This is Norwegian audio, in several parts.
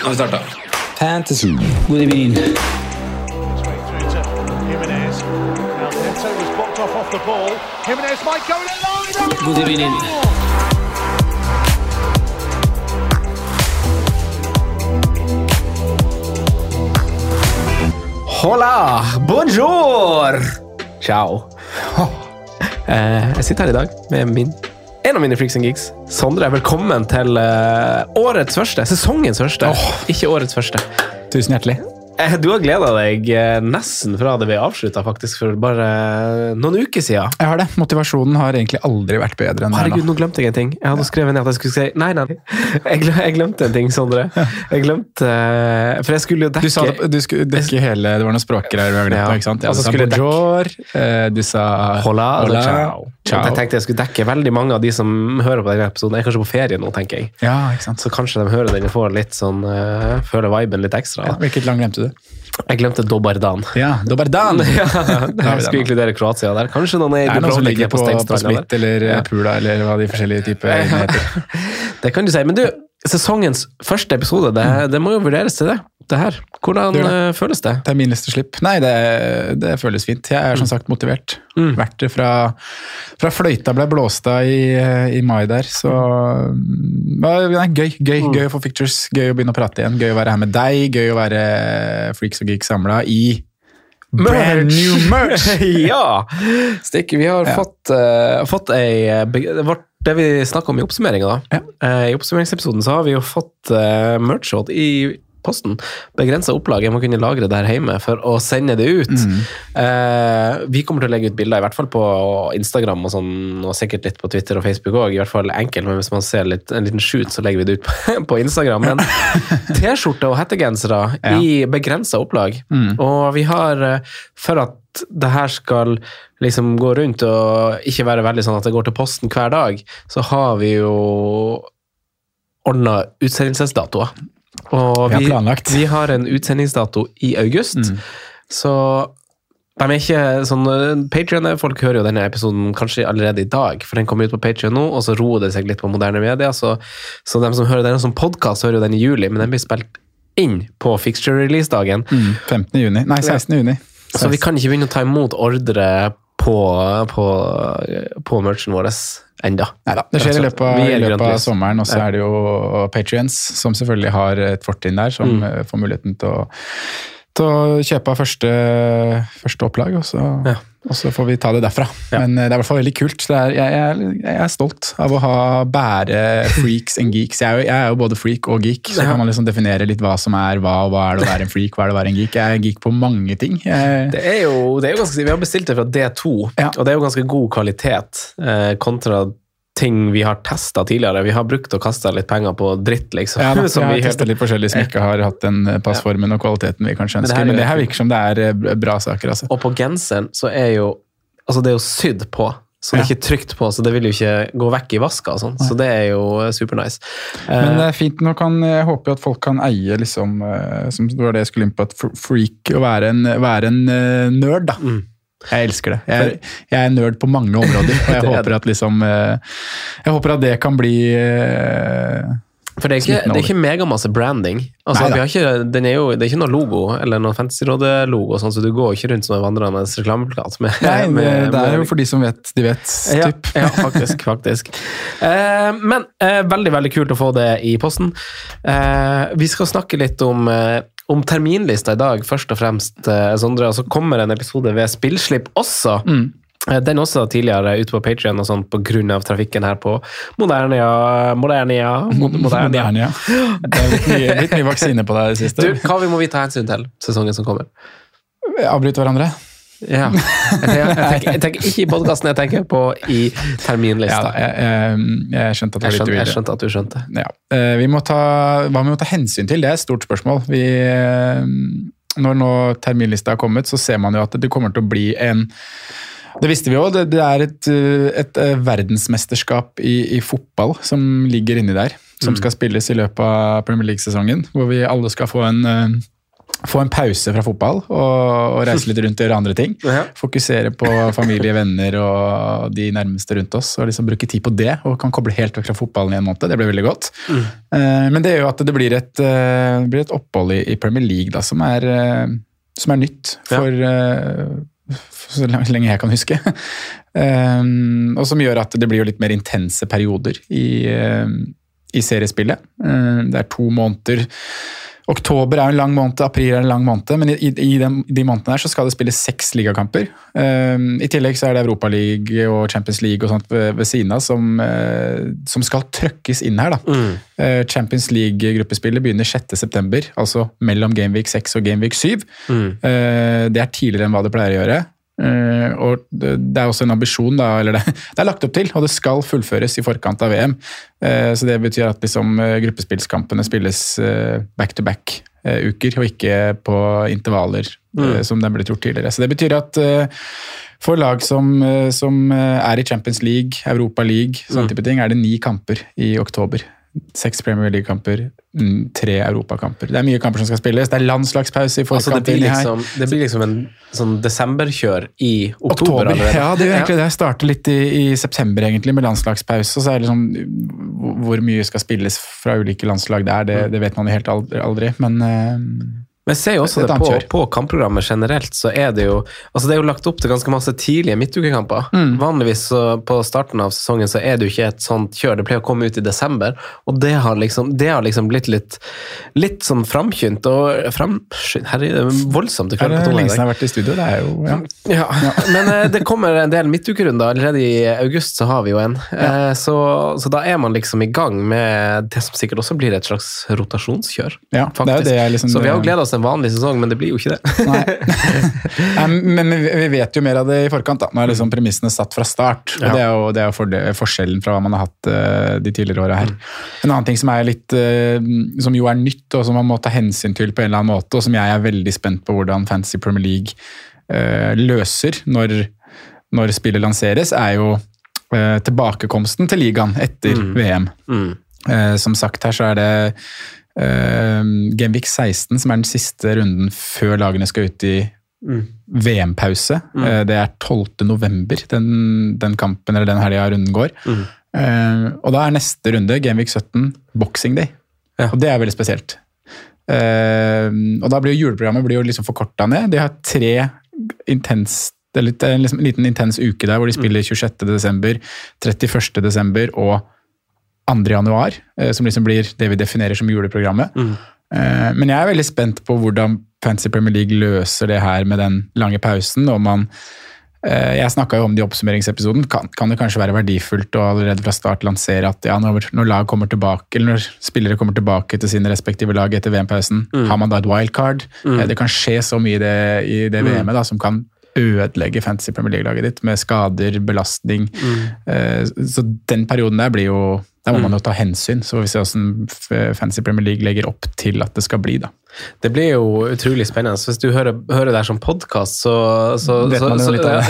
Nå har vi starta. Fantasy. God evening. God evening. Hola! Bonjour! Ciao. Eh, jeg sitter her i dag med min, en av mine freaks and geeks. Sondre, velkommen til eh, årets første. Sesongens første. Ikke årets første. Tusen hjertelig. Eh, Du har gleda deg eh, nesten fra det vi avslutta, faktisk, for bare eh, noen uker siden. Jeg har det. Motivasjonen har egentlig aldri vært bedre enn er Herregud, nå. nå glemte jeg en ting. Jeg hadde skrevet ned at jeg skulle si Nei, nei. Jeg, glemte en ting, Sondre. Jeg glemte For jeg skulle jo dekke Du sa du skulle dekke hele Det var noen språkgreier vi har glemt Ja. ikke sant? Ja, Altså, du sa bonjour, du sa Hola, hola, ciao. ciao. Jeg tenkte jeg skulle dekke veldig mange av de som hører på denne episoden, Jeg er kanskje på ferie nå, tenker jeg. Ja, ikke sant. Så kanskje de hører den og får litt sånn Føler viben litt ekstra. Ja, hvilket land glemte du? Jeg glemte Dobardan. Ja, Dobardan! Ja, jeg skulle inkludere Kroatia der. Kanskje noen er er noen som ligger på, på der. Eller Ja. ja. Pula eller hva de forskjellige typer heter. Det kan du si. Men du, sesongens første episode, det, det må jo vurderes til det. Det her. Hvordan Det det. eh, føles det? Terminliste slipp. Nei, det, det føles fint. Jeg er som sagt motivert. Mm. Vært det fra, fra fløyta ble blåst av i, i mai der, så mm, Nei, gøy. Gøy Mm. gøy å få pictures. Gøy å begynne å prate igjen. Gøy å være her med deg. Gøy å være freaks og geeks samla i brand new merch! ja! Stikk, vi har Ja. fått, uh, fått ei eh, det Det vi snakka om i oppsummeringa. Ja. Eh, I oppsummeringsepisoden så har vi jo fått uh, merch-shot i posten. Begrensa opplag. Jeg må kunne lagre det her hjemme for å sende det ut. Mm. Eh, vi kommer til å legge ut bilder, i hvert fall på Instagram og sånn, og sikkert litt på Twitter og Facebook òg. I hvert fall enkelt, men hvis man ser litt, en liten shoot, så legger vi det ut på, på Instagram. Men T-skjorte og hettegensere Ja. i begrensa opplag. Mm. Og vi har, eh, for at det her skal liksom gå rundt og ikke være veldig sånn at det går til posten hver dag, så har vi jo ordna utsendelsesdatoer. Og Vi har vi har en utsendingsdato i august, Mm. så de er ikke sånn Patrion-folk hører jo denne episoden kanskje allerede i dag, for den kommer ut på Patrion nå, og så roer det seg litt på moderne medier. Så, så de som hører den som podkast, hører jo den i juli, men den blir spilt inn på fixture release-dagen. Mm, 15. juni. Nei, 16. juni. Så vi kan ikke begynne å ta imot ordre på, på, på merchen vår enda. Neida, det skjer i løpet av, i løpet av sommeren, og så er det jo Patrients som selvfølgelig har et fortrinn der, som Mm. får muligheten til å, til å kjøpe første, første opplag, og så, Ja. og så får vi ta det derfra. Ja. Men eh, det er i hvert fall veldig kult. Er, jeg, jeg, jeg er stolt av å ha bære freaks and geeks. Jeg er, jo, jeg er jo både freak og geek, så Ja. kan man liksom definere litt hva som er hva, og hva er det å være en freak, hva er det å være en geek. Jeg er geek på mange ting. Det er jo, det er jo ganske, Vi har bestilt det fra D2, Ja. og det er jo ganske god kvalitet eh, kontra ting vi har testa tidligere. Vi har brukt og kasta litt penger på dritt, liksom. Ja, da, som vi har testet litt forskjellig som ikke har hatt den eh, passformen og kvaliteten vi kanskje ønsker, er men det her virker som det er eh, bra saker. altså. Og på genseren så er jo Altså, det er jo sydd på. Så det er ikke trygt på, så det vil jo ikke gå vekk i vaska. og sånn, Så det er jo eh, supernice. Men det er fint, nå kan, jeg håper jo at folk kan eie liksom, som det var det jeg skulle inn på, at freak å være en, være en nerd da. Mm. Jeg elsker det. Jeg, jeg er nerd på mange områder, og jeg er håper at liksom eh, Jeg håper at det kan bli eh, For det er ikke, det er ikke megamasse branding. Altså, har ikke, den er jo, det er ikke noe logo eller noe Fantasyrådet-logo, sånn, så du går ikke rundt som en vandrende reklameplakat. Nei, med- det er jo for de som vet, de vet. ja, Typ. ja, faktisk. faktisk. Eh, men eh, veldig veldig kult å få det i posten. Eh, vi skal snakke litt om, eh, om terminlista i dag, først og fremst, eh, Sondre. Og så kommer en episode ved spillslipp også. Mm. Den også tidligere ute på Patrion og sånn pga. trafikken her på Modernia. Modernia, Modernia. Modernia. Det er blitt mye, blitt mye vaksine på deg i det siste. Du, hva vi må vi ta hensyn til sesongen som kommer? Avbryte hverandre. Ja. Jeg, tenker, ikke i podkasten, jeg tenker på i terminlista. Ja, jeg, jeg, skjønte jeg, skjønte, jeg skjønte at du skjønte. Ja. Eh, Vi må ta, hva vi må ta hensyn til, det er et stort spørsmål. Vi, eh, når nå terminlista har kommet, så ser man jo at det kommer til å bli en det visste vi jo, det, det er et, eh, et verdensmesterskap i, i fotball som ligger inni der. Som skal spilles i løpet av Premier League-sesongen. Hvor vi alle skal få en, få en pause fra fotball og, og reise litt rundt og gjøre andre ting. Fokusere på familie, venner og de nærmeste rundt oss. Og liksom bruke tid på det, og kan koble helt vekk fra fotballen i en måned. Det blir veldig godt. Mm. men det gjør jo at det blir et, eh, det blir et opphold i, Premier League da, som er, eh, som er nytt for, ja. for så lenge jeg kan huske. Eh, og som gjør at det blir jo litt mer intense perioder i, eh, i seriespillet. Eh, det er to måneder Oktober er en lang måned, april er en lang måned, men i, i, de, de månedene her så skal det spilles seks ligakamper. Um, I tillegg så er det Europaligaen og Champions League og sånt ved, ved siden av som, uh, som skal trøkkes inn her. da. Eh, Champions League-gruppespillet begynner 6.9., altså mellom Gameweek 6 og Gameweek 7. Eh, det er tidligere enn hva det pleier å gjøre. Eh, og det, det er også en ambisjon, da, eller det, det er lagt opp til, og det skal fullføres i forkant av VM. Uh, så det betyr at liksom, eh, gruppespillskampene spilles eh, back-to-back-uker, og ikke på intervaller, eh, som det ble gjort tidligere. Så det betyr at for lag som, som er i Champions League, Europa League, sånne type ting, er det ni kamper i oktober. Seks Premier League-kamper, mm, tre europakamper. Det er mye kamper som skal spilles. Det er landslagspause i Altså, det, blir liksom, det blir liksom en sånn desemberkjør i oktober, oktober. Ja, det jo egentlig det. Jeg Starter litt i, i september egentlig med landslagspause. og så er det liksom hvor- mye skal spilles fra ulike landslag der, det, Mm. det vet man helt aldri. aldri men eh, Men jeg ser jo også det, det på, på kampprogrammet generelt, så er det jo altså det er jo lagt opp til ganske masse tidlige midtukekamper. Mm. Vanligvis så på starten av sesongen så er det jo ikke et sånt kjør. Det pleier å komme ut i desember, og det har liksom, det har liksom blitt litt, litt sånn framkynt og framskynt Herregud, det er voldsomt. er det er lenge siden jeg har vært i studio. Det er jo, ja. Ja, men eh, det kommer en del midtukerunder. Allerede i august så har vi jo en. Eh, Så, så da er man liksom i gang med det som sikkert også blir et slags rotasjonskjør. Ja, det er jo det jeg liksom- så vi har jo gleda oss en vanlig sesong, men det blir jo ikke det. Nei. Men vi vet jo mer av det i forkant. da. Nå er liksom premissene satt fra start. og Ja. Det er jo, det er forde- forskjellen fra hva man har hatt uh, de tidligere åra her. En annen ting som er litt, uh, som jo er nytt, og som man må ta hensyn til på en eller annen måte, og som jeg er veldig spent på hvordan Fantasy Premier League uh, løser når, når spillet lanseres, er jo tilbakekomsten til ligaen etter VM. Mm. Som sagt her så er det eh, Gameweek 16 som er den siste runden før lagene skal ut i VM-pause. Mm. det er 12. november den, den kampen eller den helga runden går. Eh, og da er neste runde, Gameweek 17, Boxing Day. Ja. Og det er veldig spesielt. Uh, og da blir jo juleprogrammet blir jo liksom forkorta ned. De har tre intens det er litt, liksom en liten intens uke der hvor de spiller 26. desember, 31. desember og 2. januar, eh, som liksom blir det vi definerer som juleprogrammet. Mm. Men jeg er veldig spent på hvordan Fancy Premier League løser det her med den lange pausen. og man eh, Jeg snakka om det i oppsummeringsepisoden. Kan, kan det kanskje være verdifullt å allerede fra start lansere at ja, når, når lag kommer tilbake, eller når spillere kommer tilbake til sine respektive lag etter VM-pausen, har man da et wildcard? Mm. Det kan skje så mye i det, i det VM-et da, som kan ødelegge Fantasy Premier League-laget ditt med skader, belastning. Mm. Så den perioden der blir jo Der må man jo ta hensyn. Så får vi se hvordan Fantasy Premier League legger opp til at det skal bli, da. Det blir jo utrolig spennende. Så hvis du hører, hører det her som podkast, så, så, så,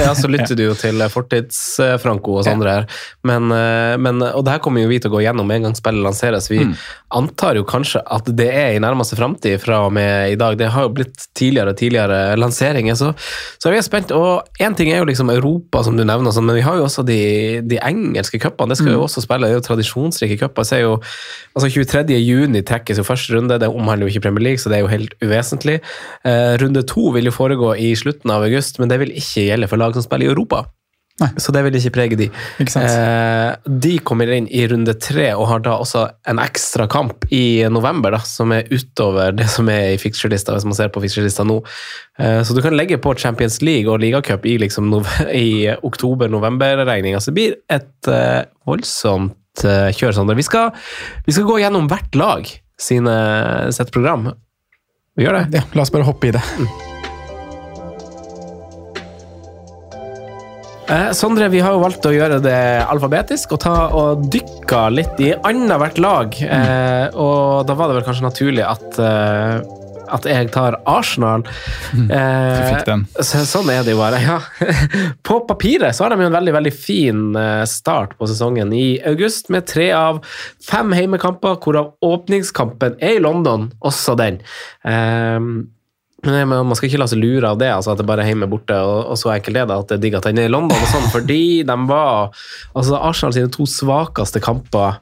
ja, så lytter du jo til Fortids-Franco og Sondre her. Men, eh, men, og det her kommer jo vi til å gå gjennom med en gang spillet lanseres. Vi Mm. antar jo kanskje at det er i nærmeste framtid fra og med i dag. Det har jo blitt tidligere og tidligere lanseringer, så, så vi er spent. Og én ting er jo liksom Europa, som du nevner, sånn, men vi har jo også de, de engelske cupene. Det skal vi jo også spille. Det er jo tradisjonsrike cuper. Altså 23. juni trekkes jo første runde. Det omhandler jo ikke Premier League, så det er jo helt uvesentlig. Eh, runde to vil jo foregå i slutten av august, men det vil ikke gjelde for lag som spiller i Europa. Så det vil ikke prege de. Ikke? Eh, de kommer inn i runde tre og har da også en ekstra kamp i november, da, som er utover det som er i fixture-lista, hvis man ser på fixture-lista nå. Eh, så du kan legge på Champions League og ligacup i, liksom i oktober-november-regninga. Så det blir et eh, voldsomt eh, kjør, Sander. Vi skal, vi skal gå gjennom hvert lag sine, sitt program. Vi gjør det. Ja, la oss bare hoppe i det. Eh, Sondre, vi har jo valgt å gjøre det alfabetisk og ta og dykka litt i annethvert lag. Eh, og da var det vel kanskje naturlig at, eh, at jeg tar Arsenal. Du Eh, så, sånn er det jo bare, ja. På papiret så har de jo en veldig veldig fin eh, start på sesongen i august, med tre av fem heimekamper, hvorav åpningskampen er i London, også den. Eh, men Man skal ikke la seg lure av det, altså at det bare er hjemme borte, og, og så enkelt er det at det er digg at den er i London. og sånn, Fordi de var altså Arsenal sine to svakeste kamper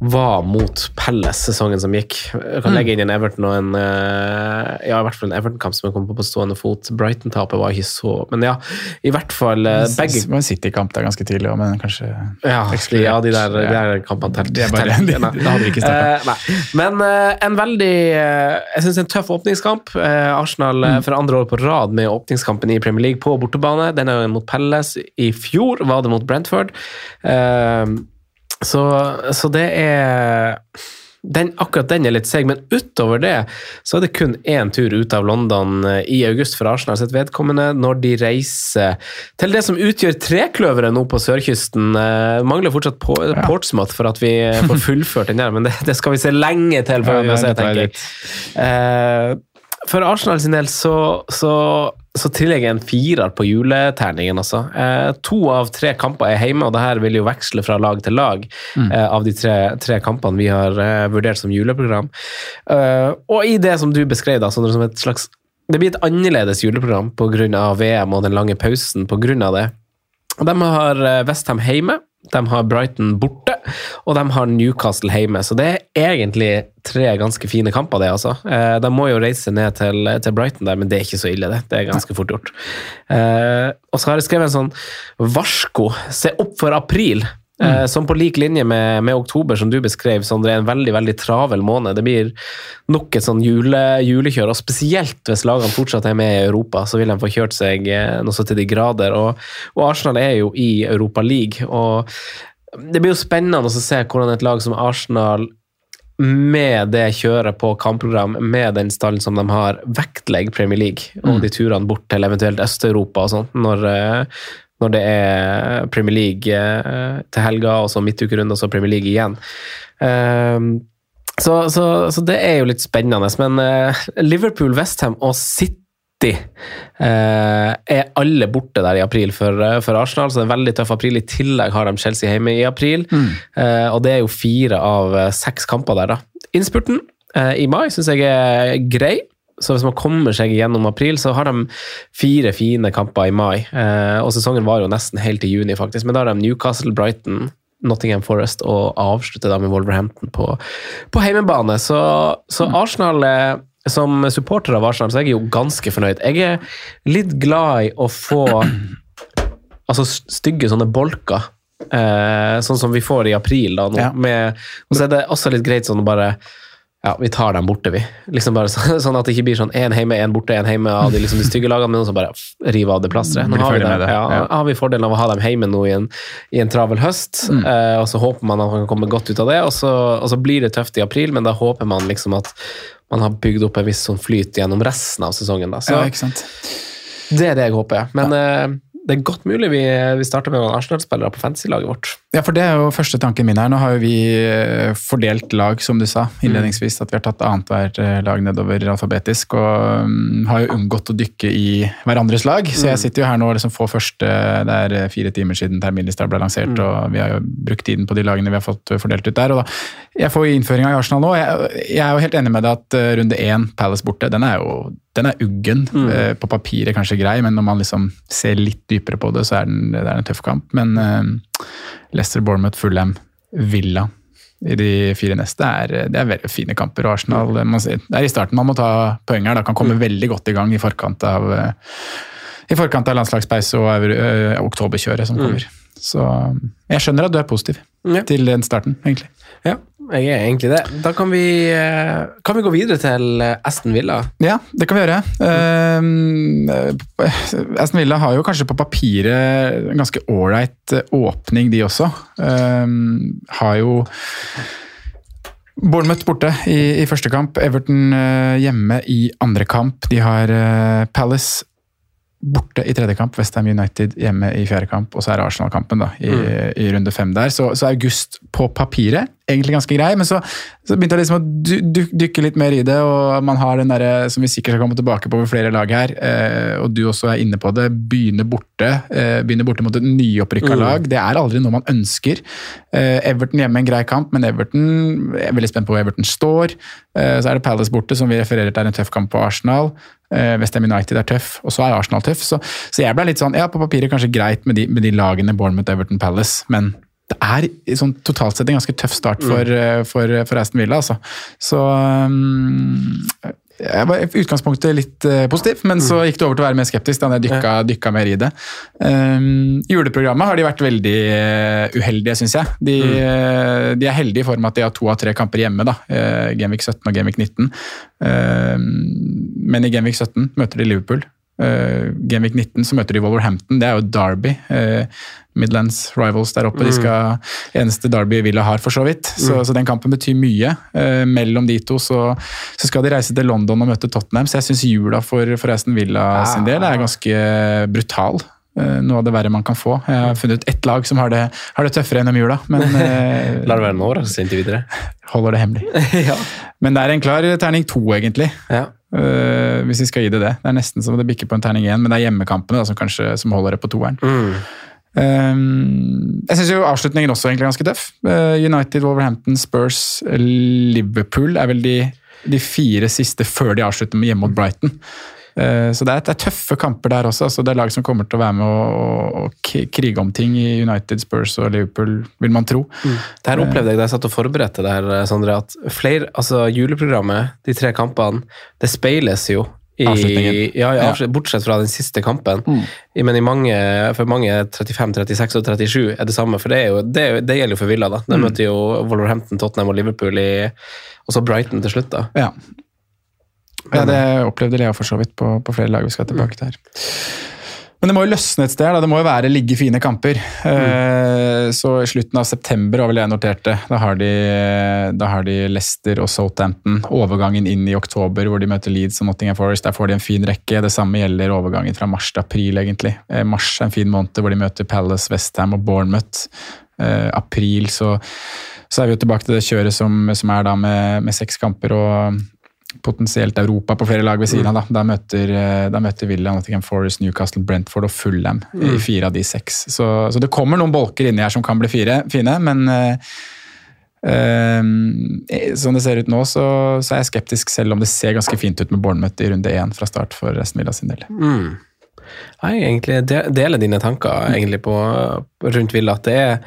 var mot Pelles sesongen som gikk. Jeg kan legge inn en Everton og en eh, Ja, i hvert fall en Everton-kamp som jeg kom på på stående fot. Brighton-tapet var ikke så Men ja, i hvert fall eh, begge Det var en City-kamp der ganske tidlig òg, men kanskje ja, ja, de der, de der kampene telt. Det bare- telt- nei. det hadde vi ikke starta. Uh. Men uh, en veldig uh, Jeg syns en tøff åpningskamp. Eh, Arsenal Mm. eh, for andre år på rad med åpningskampen i Premier League på bortebane. Den er jo mot Pelles. I fjor var det mot Brentford. Eh, så, så det er den, akkurat den er litt seig, men utover det så er det kun én tur ut av London eh, i august for Arsenal sitt vedkommende, når de reiser til det som utgjør trekløveret nå på sørkysten. Eh, mangler fortsatt på, Portsmouth for at vi får fullført den der, men det, det skal vi se lenge til før Ja, vi se, tenker jeg. Eh, for Arsenal sin del så, så, så tillegger jeg en firer på juleterningen, altså. Eh, to av tre kamper er hjemme, og det her vil jo veksle fra lag til lag eh, av de tre, tre kampene vi har eh, vurdert som juleprogram. Eh, og i det som du beskrev, da, Sondre, som et slags Det blir et annerledes juleprogram pga. VM og den lange pausen pga. det. De har eh, Westham hjemme, de har Brighton borte, og de har Newcastle hjemme. Så det er egentlig tre ganske fine kamper, det, altså. Eh, De må jo reise ned til, til Brighton der, men det er ikke så ille, det. Det er ganske fort gjort. Eh, og så har jeg skrevet en sånn varsko. Se opp for april. Eh, som på lik linje med, med oktober, som du beskrev, Sondre, er en veldig veldig travel måned. Det blir nok et sånn jule, julekjør, og spesielt hvis lagene fortsatt er med i Europa, så vil de få kjørt seg eh, noe så til de grader. Og, og Arsenal er jo i Europa League, og det blir jo spennende å se hvordan et lag som Arsenal med det kjøret på kampprogram, med den stallen som de har, vektlegger Premier League og de turene bort til eventuelt Øst-Europa og sånn, når, eh, når det er Premier League eh, til helga, og så midtukerunde, og så Premier League igjen. Ehm, så, så, så det er jo litt spennende. Men eh, Liverpool, Westham og City eh, er alle borte der i april for, for Arsenal, så det er en veldig tøff april. I tillegg har de Chelsea hjemme i april, mm. og det er jo fire av seks kamper der. da. Innspurten i mai syns jeg er grei. Så hvis man kommer seg gjennom april, så har de fire fine kamper i mai. Eh, og sesongen var jo nesten helt til juni, faktisk. Men da har de Newcastle, Brighton, Nottingham Forest og avslutter da med Wolverhampton på, på heimebane. Så, så Arsenal eh, Som supporter av Arsenal så er jeg jo ganske fornøyd. Jeg er litt glad i å få altså stygge sånne bolker. Eh, sånn som vi får i april. da nå. Ja. Med, og så er det også litt greit sånn å bare ja, vi tar dem borte, vi. Liksom bare så, Sånn at det ikke blir sånn én hjemme, én borte, én hjemme av de, liksom, de stygge lagene, men så bare rive av det plasteret. Nå har vi, det, Ja, ja. har vi fordelen av å ha dem hjemme nå i en, i en travel høst, Mm. eh, og så håper man at man kan komme godt ut av det, og så, og så blir det tøft i april, men da håper man liksom at man har bygd opp en viss sånn flyt gjennom resten av sesongen. Da. Så Ja, ikke sant? det er det jeg håper, ja. Men eh, det er godt mulig vi, vi starter med noen Arsenal-spillere på fantasy-laget vårt. Ja, for det er jo første tanken min her. Nå har jo vi eh, fordelt lag, som du sa innledningsvis. At vi har tatt annethvert eh, lag nedover alfabetisk. Og mm, har jo unngått å dykke i hverandres lag. Så jeg sitter jo her nå og liksom får første Det er eh, fire timer siden terminlista ble lansert, og vi har jo brukt tiden på de lagene vi har fått fordelt ut der. og da, Jeg får innføringa i Arsenal nå. Jeg, jeg er jo helt enig med deg at runde én, Palace borte, den er jo den er uggen. Eh, På papiret kanskje grei, men når man liksom ser litt dypere på det, så er den, det er en tøff kamp. Men eh, Leicester, Bournemouth, Fulham, Villa i de fire neste er, det er veldig fine kamper. og Arsenal, man ser- Det er i starten man må ta poeng her. Da kan komme veldig godt i gang i forkant av, eh, i forkant av landslagspause og øh, oktoberkjøret som kommer. Så jeg skjønner at du er positiv Ja. til den starten, egentlig. Ja, jeg er egentlig det. Da kan vi, eh, kan vi gå videre til eh, Aston Villa. Ja, det kan vi gjøre. Uh, Aston Villa har jo kanskje på papiret en ganske ålreit åpning, de også. Uh, har jo Bournemouth borte i, i første kamp, Everton hjemme i andre kamp. De har Palace borte i tredje kamp, Westham United hjemme i fjerde kamp, og så er Arsenal-kampen da, i, i runde fem der. Så, så august på papiret egentlig ganske grei, men så, så begynte jeg liksom å du, du, dykke litt mer i det, og man har den derre som vi sikkert skal komme tilbake på ved flere lag her, eh, og du også er inne på det, begynne borte, eh, begynne borte mot et nyopprykka lag. Det er aldri noe man ønsker. Eh, Everton hjemme en grei kamp, men Everton jeg er veldig spent på hvor Everton står. Eh, så er det Palace borte, som vi refererer til er en tøff kamp på Arsenal. Eh, Westham United er tøff, og så er Arsenal tøff. Så, så jeg ble litt sånn, ja, på papiret kanskje greit med de, med de lagene Bournemouth, Everton, Palace, men det er sånn, totalt sett en ganske tøff start for, eh, for, for Aston Villa. Altså. Så um, jeg var i utgangspunktet litt uh, positiv, men så gikk det over til å være mer skeptisk da jeg dykka, dykka mer i det. Um, juleprogrammet har de vært veldig eh, uheldige, syns jeg. De, eh, de er heldige i form av at de har to av tre kamper hjemme. da, uh, Genvik 17 og Genvik 19. Um, men i Genvik 17 møter de Liverpool. Uh, Genvik 19 så møter de Wolverhampton, det er jo Derby. Uh, Midlands Rivals der oppe. De skal, eneste Derby Villa har, for så vidt. Så, så den kampen betyr mye. Uh, mellom de to så, så skal de reise til London og møte Tottenham, så jeg syns jula for, for Aston Villa sin del er ganske brutal. Uh, Noe av det verre man kan få. Jeg har funnet ett lag som har det, har det tøffere enn om jula, men La det være en overraskelse inntil videre. holder det hemmelig. ja. Men det er en klar terning to, egentlig. ja. Uh, hvis vi skal gi det det. Det er nesten som det bikker på en terning én, men det er hjemmekampene da, som kanskje som holder det på toeren. Mm. Um, jeg syns avslutningen også er ganske tøff. Uh, United, Wolverhampton, Spurs, Liverpool er vel de, de fire siste før de avslutter med hjemme mot Brighton. Uh, så det er, det er tøffe kamper der også. Altså det er lag som kommer til å være med og, og krige om ting i United, Spurs og Liverpool, vil man tro. Det her opplevde jeg da jeg satt og forberedte det her, Sondre, at flere, altså juleprogrammet, de tre kampene, det speiles jo i, Ja, ja, bortsett fra den siste kampen. Mm. Men i mange, for mange 35, 36 og 37 er det samme, for det, er jo, det, er jo- det gjelder jo for Villa. da. De møter jo Wolverhampton, Tottenham og Liverpool, i, og så Brighton til slutt. da. Ja. Ja, det opplevde Lea for så vidt på, på flere lag. Vi skal tilbake til her. Men det må jo løsne et sted. da, Det må jo være ligge fine kamper. Eh, så i slutten av september har vel jeg notert det. Da har, de, da har de Leicester og Southampton. Overgangen inn i oktober hvor de møter Leeds og Nottingham Forest. Der får de en fin rekke. Det samme gjelder overgangen fra mars til april, egentlig. Eh, mars er en fin måned hvor de møter Palace, Westham og Bournemouth. Eh, april så, så er vi jo tilbake til det kjøret som, som er da med, med seks kamper og potensielt Europa på flere lag ved siden av. Da, da, møter, eh, da møter Villa, Nottingham Forest, Newcastle, Brentford og Fulham i fire av de seks. Så, så det kommer noen bolker inni her som kan bli fire, fine, men eh, som det ser ut nå, så, så er jeg skeptisk, selv om det ser ganske fint ut med Bournemouth i runde én fra start for Aston Villa sin del. Mm. Jeg egentlig deler dine tanker egentlig på, rundt Villa. At det er,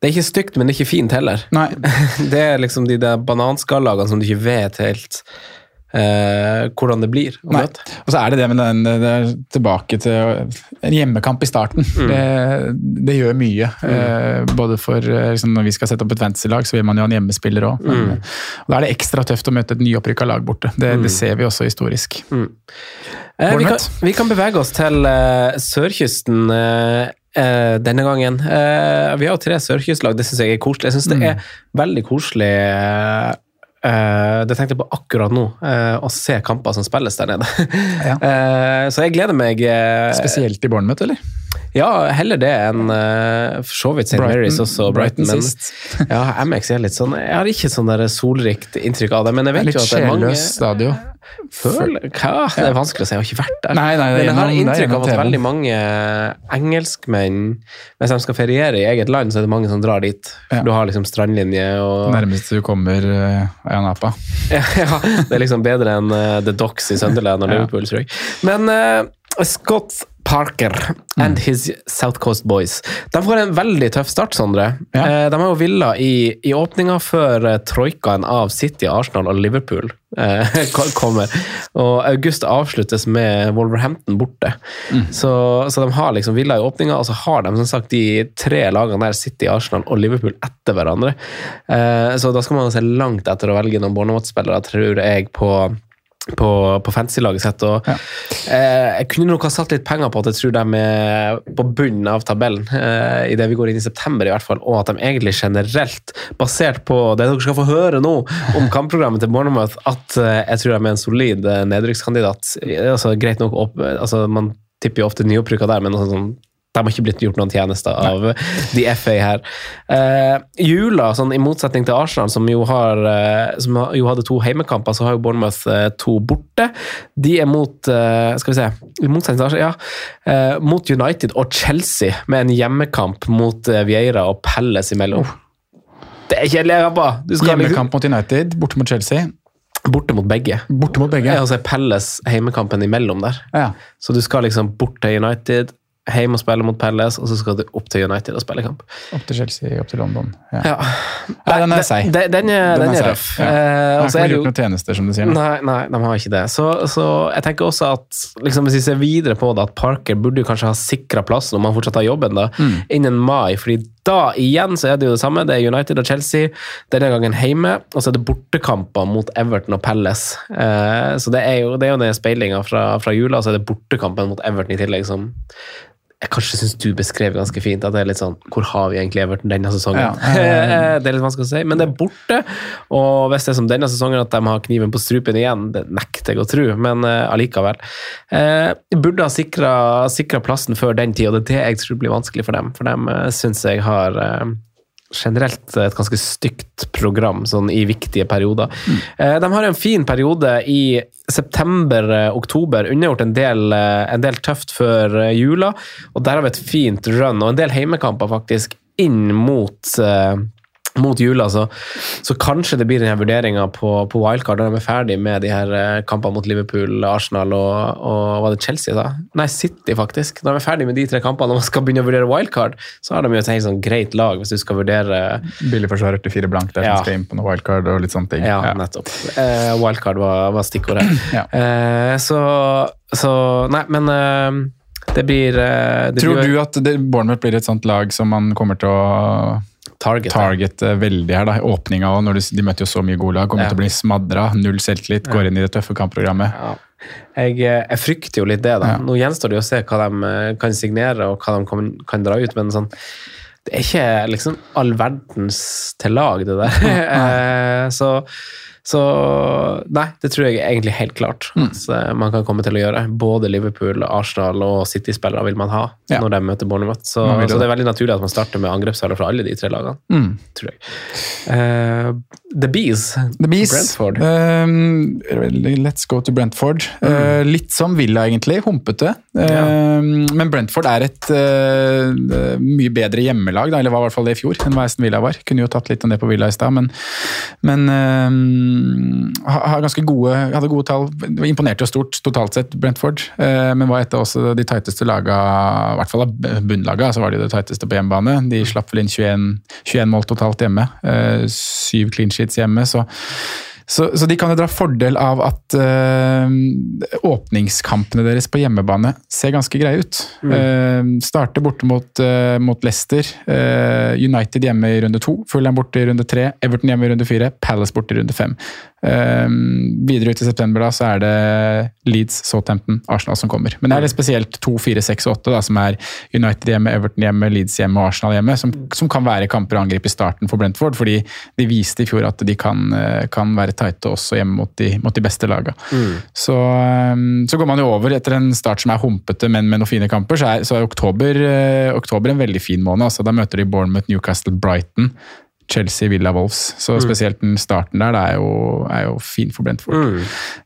det er ikke stygt, men det er ikke fint heller. Nei, Det er liksom de der bananskallagene som du ikke vet helt eh, hvordan det blir Nei. Og så er det det med den det er tilbake til en hjemmekamp i starten. Det, det gjør mye. Eh, både for eh, liksom, Når vi skal sette opp et fantasy-lag, så vil man jo ha en hjemmespiller òg. Og Da er det ekstra tøft å møte et nyopprykka lag borte. Det, det ser vi også historisk. Eh, vi, kan, vi kan bevege oss til eh, sørkysten eh, eh, denne gangen. Uh, vi har jo tre sørkystlag, det syns jeg er koselig. Jeg syns det er veldig koselig eh, det tenkte jeg på akkurat nå, uh, å se kamper som spilles der nede. Ja. uh, så jeg gleder meg Spesielt i Bournemouth, eller? Ja, heller det enn for så vidt St. Mary's også. Brighton, Brighton men, sist. ja, MX er litt sånn Jeg har ikke sånn der solrikt inntrykk av det, men jeg vet jo at det er mange sjelløs stadion. Føler, hva? Det er vanskelig å si, jeg har ikke vært der. Nei, nei, er men jeg har inntrykk av at veldig mange engelskmenn, hvis de skal feriere i eget land, så er det mange som drar dit. Ja. Du har liksom strandlinje og Nærmest du kommer Ayanapa. ja, ja, det er liksom bedre enn eh, The Docks i Sunderland og. Liverpool, tror jeg. Men uh, Scott Parker and his South Coast Boys. De får en veldig tøff start, Sondre. Ja. Eh, De har jo villa i, i åpninga før eh, troikaen av City, Arsenal og Liverpool eh, kommer. Og august avsluttes med Wolverhampton borte. Så, så de har liksom villa i åpninga, og så har de som sagt de tre lagene der, City, Arsenal og Liverpool, etter hverandre. Så da skal man se langt etter å velge noen Bournemouth-spillere, tror jeg, på på, på fantasy-laget sitt. Og, Ja. eh, jeg kunne nok ha satt litt penger på at jeg tror de er på bunnen av tabellen eh, idet vi går inn i september, i hvert fall, og at de egentlig generelt, basert på det dere skal få høre nå om kampprogrammet til Bournemouth, at eh, jeg tror de er en solid eh, nedrykkskandidat. Altså, greit nok opp, altså, Man tipper jo ofte nyopprykka der, men altså, sånn, de har ikke blitt gjort noen tjenester av de FA her. Uh, jula, sånn, i motsetning til Arsenal, som jo, har, uh, som jo hadde to heimekamper, så har jo Bournemouth uh, to borte. De er mot skal vi se, i motsetning til Arsenal, ja, mot United og Chelsea, med en hjemmekamp mot Vieira og Pelles imellom. Det er kjedelige kamper! Liksom, Hjemmekamp mot United, borte mot Chelsea. borte mot begge. Borte mot begge. Ja, og så er Pelles heimekampen imellom der. Ja. Så du skal liksom bort til United, hjem og spille mot Pelles, og så skal du opp til United og spille kamp. Opp til Chelsea, opp til London. Ja. Ja. Nei, den er seig. Den, den er, den er røff. Ja. Eh, De har ikke gjort noen tjenester, som du sier. Nei, nei, de har ikke det. Så, så jeg tenker også at liksom, hvis vi ser videre på det, at Parker burde kanskje ha sikra plassen om han fortsatt har jobben da, Mm. innen mai. fordi da igjen så er det jo det samme. Det er United og Chelsea. Denne gangen hjemme, og så er det bortekamper mot Everton og Pelles. Eh, så det er jo, det er jo den speilinga fra, fra jula, og så er det bortekampen mot Everton i tillegg som jeg kanskje syns du beskrev ganske fint. At det er litt sånn Hvor har vi egentlig Everton denne sesongen? Ja. det er litt vanskelig å si, men det er borte. Og hvis det er som denne sesongen at de har kniven på strupen igjen, det nekter jeg å tro, men eh, allikevel. Eh, burde ha sikra plassen før den tid, og det er det jeg tror blir vanskelig for dem. For dem uh, syns jeg har eh, generelt et ganske stygt program sånn i viktige perioder. Mm. De har en fin periode i september-oktober, unnagjort en, del, eh, en del tøft før eh, jula, og der har vi et fint run, og en del heimekamper faktisk inn mot eh, mot jula, så, så kanskje det blir denne vurderinga på, på wildcard når de er ferdig med de her eh, kampene mot Liverpool, Arsenal og, og var det Chelsea, da? Nei, City, faktisk. Når de er ferdig med de tre kampene og man skal begynne å vurdere wildcard, så har de jo et helt sånn greit lag hvis du skal vurdere Billigforsvarer til fire blank der Ja. som skal inn på noe wildcard og litt sånne ting. Ja, nettopp. Eh, wildcard var, var stikkordet. Ja. Eh, så, så Nei, men eh, det blir eh, det Tror blir, du at det, Bournemouth blir et sånt lag som man kommer til å target? targete veldig her? da, Åpninga òg, de møtte jo så mye gode lag. Kommer Ja. til å bli smadra. Null selvtillit, går inn i det tøffe kampprogrammet. Ja. Jeg, eh, jeg frykter jo litt det. da. Ja. Nå gjenstår det å se hva de eh, kan signere og hva de kan, kan dra ut, men sånn, det er ikke liksom all verdens til lag, det der. Eh, så, så Nei, det tror jeg egentlig helt klart Mm. at eh, man kan komme til å gjøre. Både Liverpool, Arsenal og City-spillere vil man ha Ja. når de møter Bournemouth. Så, så det er veldig naturlig at man starter med angrepsspillere fra alle de tre lagene. Mm. tror jeg. Uh, The Bees. The Bees. Brentford. Um, let's go to Brentford. Mm. Uh, litt som Villa, egentlig. Humpete. Um, Men Brentford er et uh, mye bedre hjemmelag, da, eller var i hvert fall det i fjor, enn hva Aston Villa var. Kunne jo tatt litt om det på Villa i stad, men, men um, har har ganske gode, hadde gode tall. Imponerte jo stort totalt sett, Brentford, uh, men var et av også de tighteste laga, i hvert fall av bunnlaga, så var de det tighteste på hjemmebane. De slapp vel inn 21, 21 mål totalt hjemme. Uh, syv clean sheets hjemme, så så, så de kan jo dra fordel av at eh, åpningskampene deres på hjemmebane ser ganske greie ut. Eh, starter borte mot, uh, mot Leicester, Uh, United hjemme i runde to, Fulham borte i runde tre, Everton hjemme i runde fire, Palace borte i runde fem. Eh, videre ut i september da, så er det Leeds, Southampton, Arsenal som kommer. Men det er litt spesielt 2, 4, 6 og 8, da, som er United hjemme, Everton hjemme, Leeds hjemme og Arsenal hjemme, som, som kan være kamper å angripe i starten for Brentford, fordi de viste i fjor at de kan, eh, kan være tighte også hjemme mot de, mot de beste lagene. Så, um, så går man jo over etter en start som er humpete, men med noen fine kamper, så er, så er oktober, eh, oktober en veldig fin måned. Altså, da møter de Bournemouth, Newcastle, Brighton. Chelsea, Villa, Wolves. Så spesielt den starten der det er, jo, er jo fin for Brentford.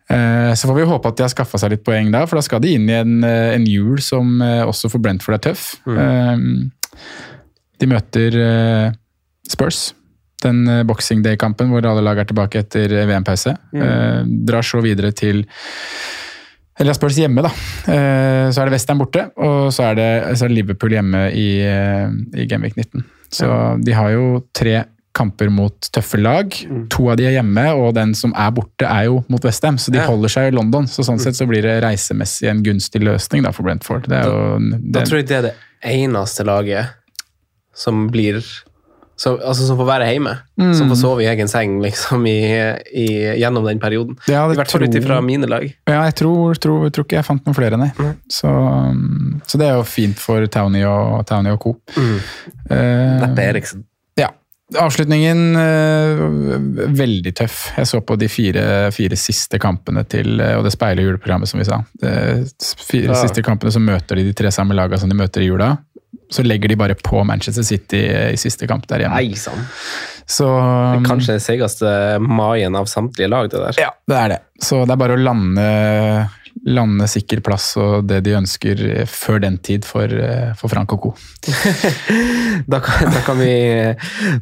Eh, så får vi håpe at de har skaffa seg litt poeng da, for da skal de inn i en, eh, en jul som eh, også for Brentford er tøff. Eh, de møter eh, Spurs. Den Boxing Day-kampen hvor alle lag er tilbake etter VM-pause. Eh, drar så videre til Eller Spurs hjemme, da. Så er det Western borte, og så er det, så er det Liverpool hjemme i, i Genvik 19. Så de har jo tre kamper mot tøffe lag. To av de er hjemme, og den som er borte, er jo mot Westham. Så de Ja. holder seg i London. Så sånn sett så blir det reisemessig en gunstig løsning da for Brentford. Det jo, Da tror jeg det er det eneste laget som blir som, altså som får være hjemme. Som får sove i egen seng liksom, i, i, gjennom den perioden. Ja, det I hvert fall ut ifra mine lag. Ja, jeg tror, tror, tror ikke jeg fant noen flere, nei. Så, um, så det er jo fint for Townie og, Townie og co. Mm. Neppe Eriksen. Avslutningen eh, veldig tøff. Jeg så på de fire, fire siste kampene til eh, Og det speiler juleprogrammet, som vi sa. De fire Ja. siste kampene så møter de de tre samme lagene som de møter i jula. Så legger de bare på Manchester City i siste kamp der hjemme. Nei sånn. Så Det er Kanskje den seigeste maien av samtlige lag, det der. Ja, det er det. Så det er bare å lande, lande sikker plass og det de ønsker eh, før den tid for, eh, for Frank og co. Da kan, da, kan vi,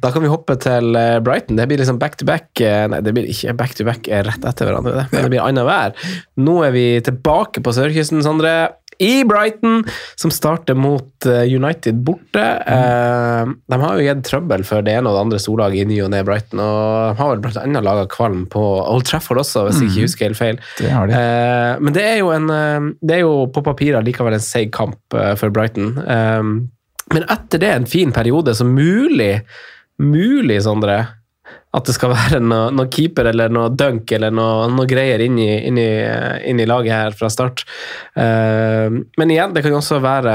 da kan vi hoppe til eh, Brighton. Det blir liksom back to back Nei, det blir ikke back to back rett etter hverandre, det. men det blir annenhver. Nå er vi tilbake på sørkysten, Sondre. I Brighton, som starter mot eh, United borte. Eh, de har jo gitt trøbbel for det ene og det andre storlaget i ny og ne Brighton, og de har vel blant annet laga kvalm på Old Trafford også, hvis jeg ikke husker helt feil. Det har de. Eh, men det er jo en Det er jo på papiret likevel en seig kamp for Brighton. Men etter det en fin periode, så mulig, mulig, Sondre, at det skal være noe, noe keeper eller noe dunk eller noe, noe greier inn i, inn, i, inn i laget her fra start. Uh, men igjen, det kan også være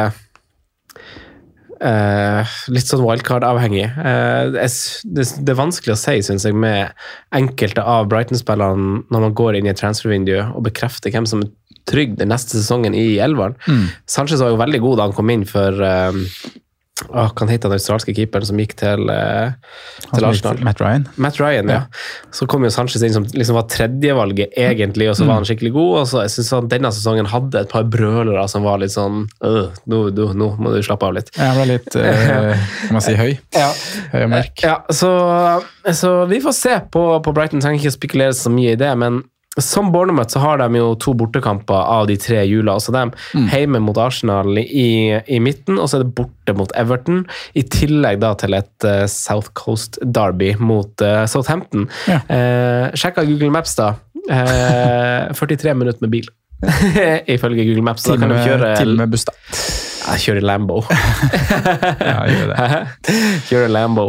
uh, litt sånn wildcard-avhengig. Uh, det, det er vanskelig å si, syns jeg, med enkelte av Brighton-spillerne når man går inn i et transfervindu og bekrefter hvem som er trygg den neste sesongen i elveren. Sanchez var jo veldig god da han kom inn for eh, Hva kan hete den australske keeperen som gikk til, eh, til Arsenal? Matt Ryan. Matt Ryan, ja. Så kom jo Sanchez inn som liksom var tredjevalget, egentlig, og så var han skikkelig god. og så jeg synes han Denne sesongen hadde et par brølere som var litt sånn øh, nå, nå, nå må du slappe av litt. han ble litt eh, kan man si, høy. Ja. Høy og mørk. Ja, så, så vi får se på, på Brighton. Trenger ikke å spekulere så mye i det, men som Bournemouth så har de jo to bortekamper av de tre jula. altså de hjemme mot Arsenal i, i midten, og så er det borte mot Everton. I tillegg da til et uh, South Coast Derby mot uh, Southampton. Ja. Uh, sjekka Google Maps, da. Eh, 43 minutter med bil. Ifølge Google Maps. Time, da kan du kjøre Til med buss, da. Jeg kjører Lambo. Ja, gjør det. Kjører Lambo.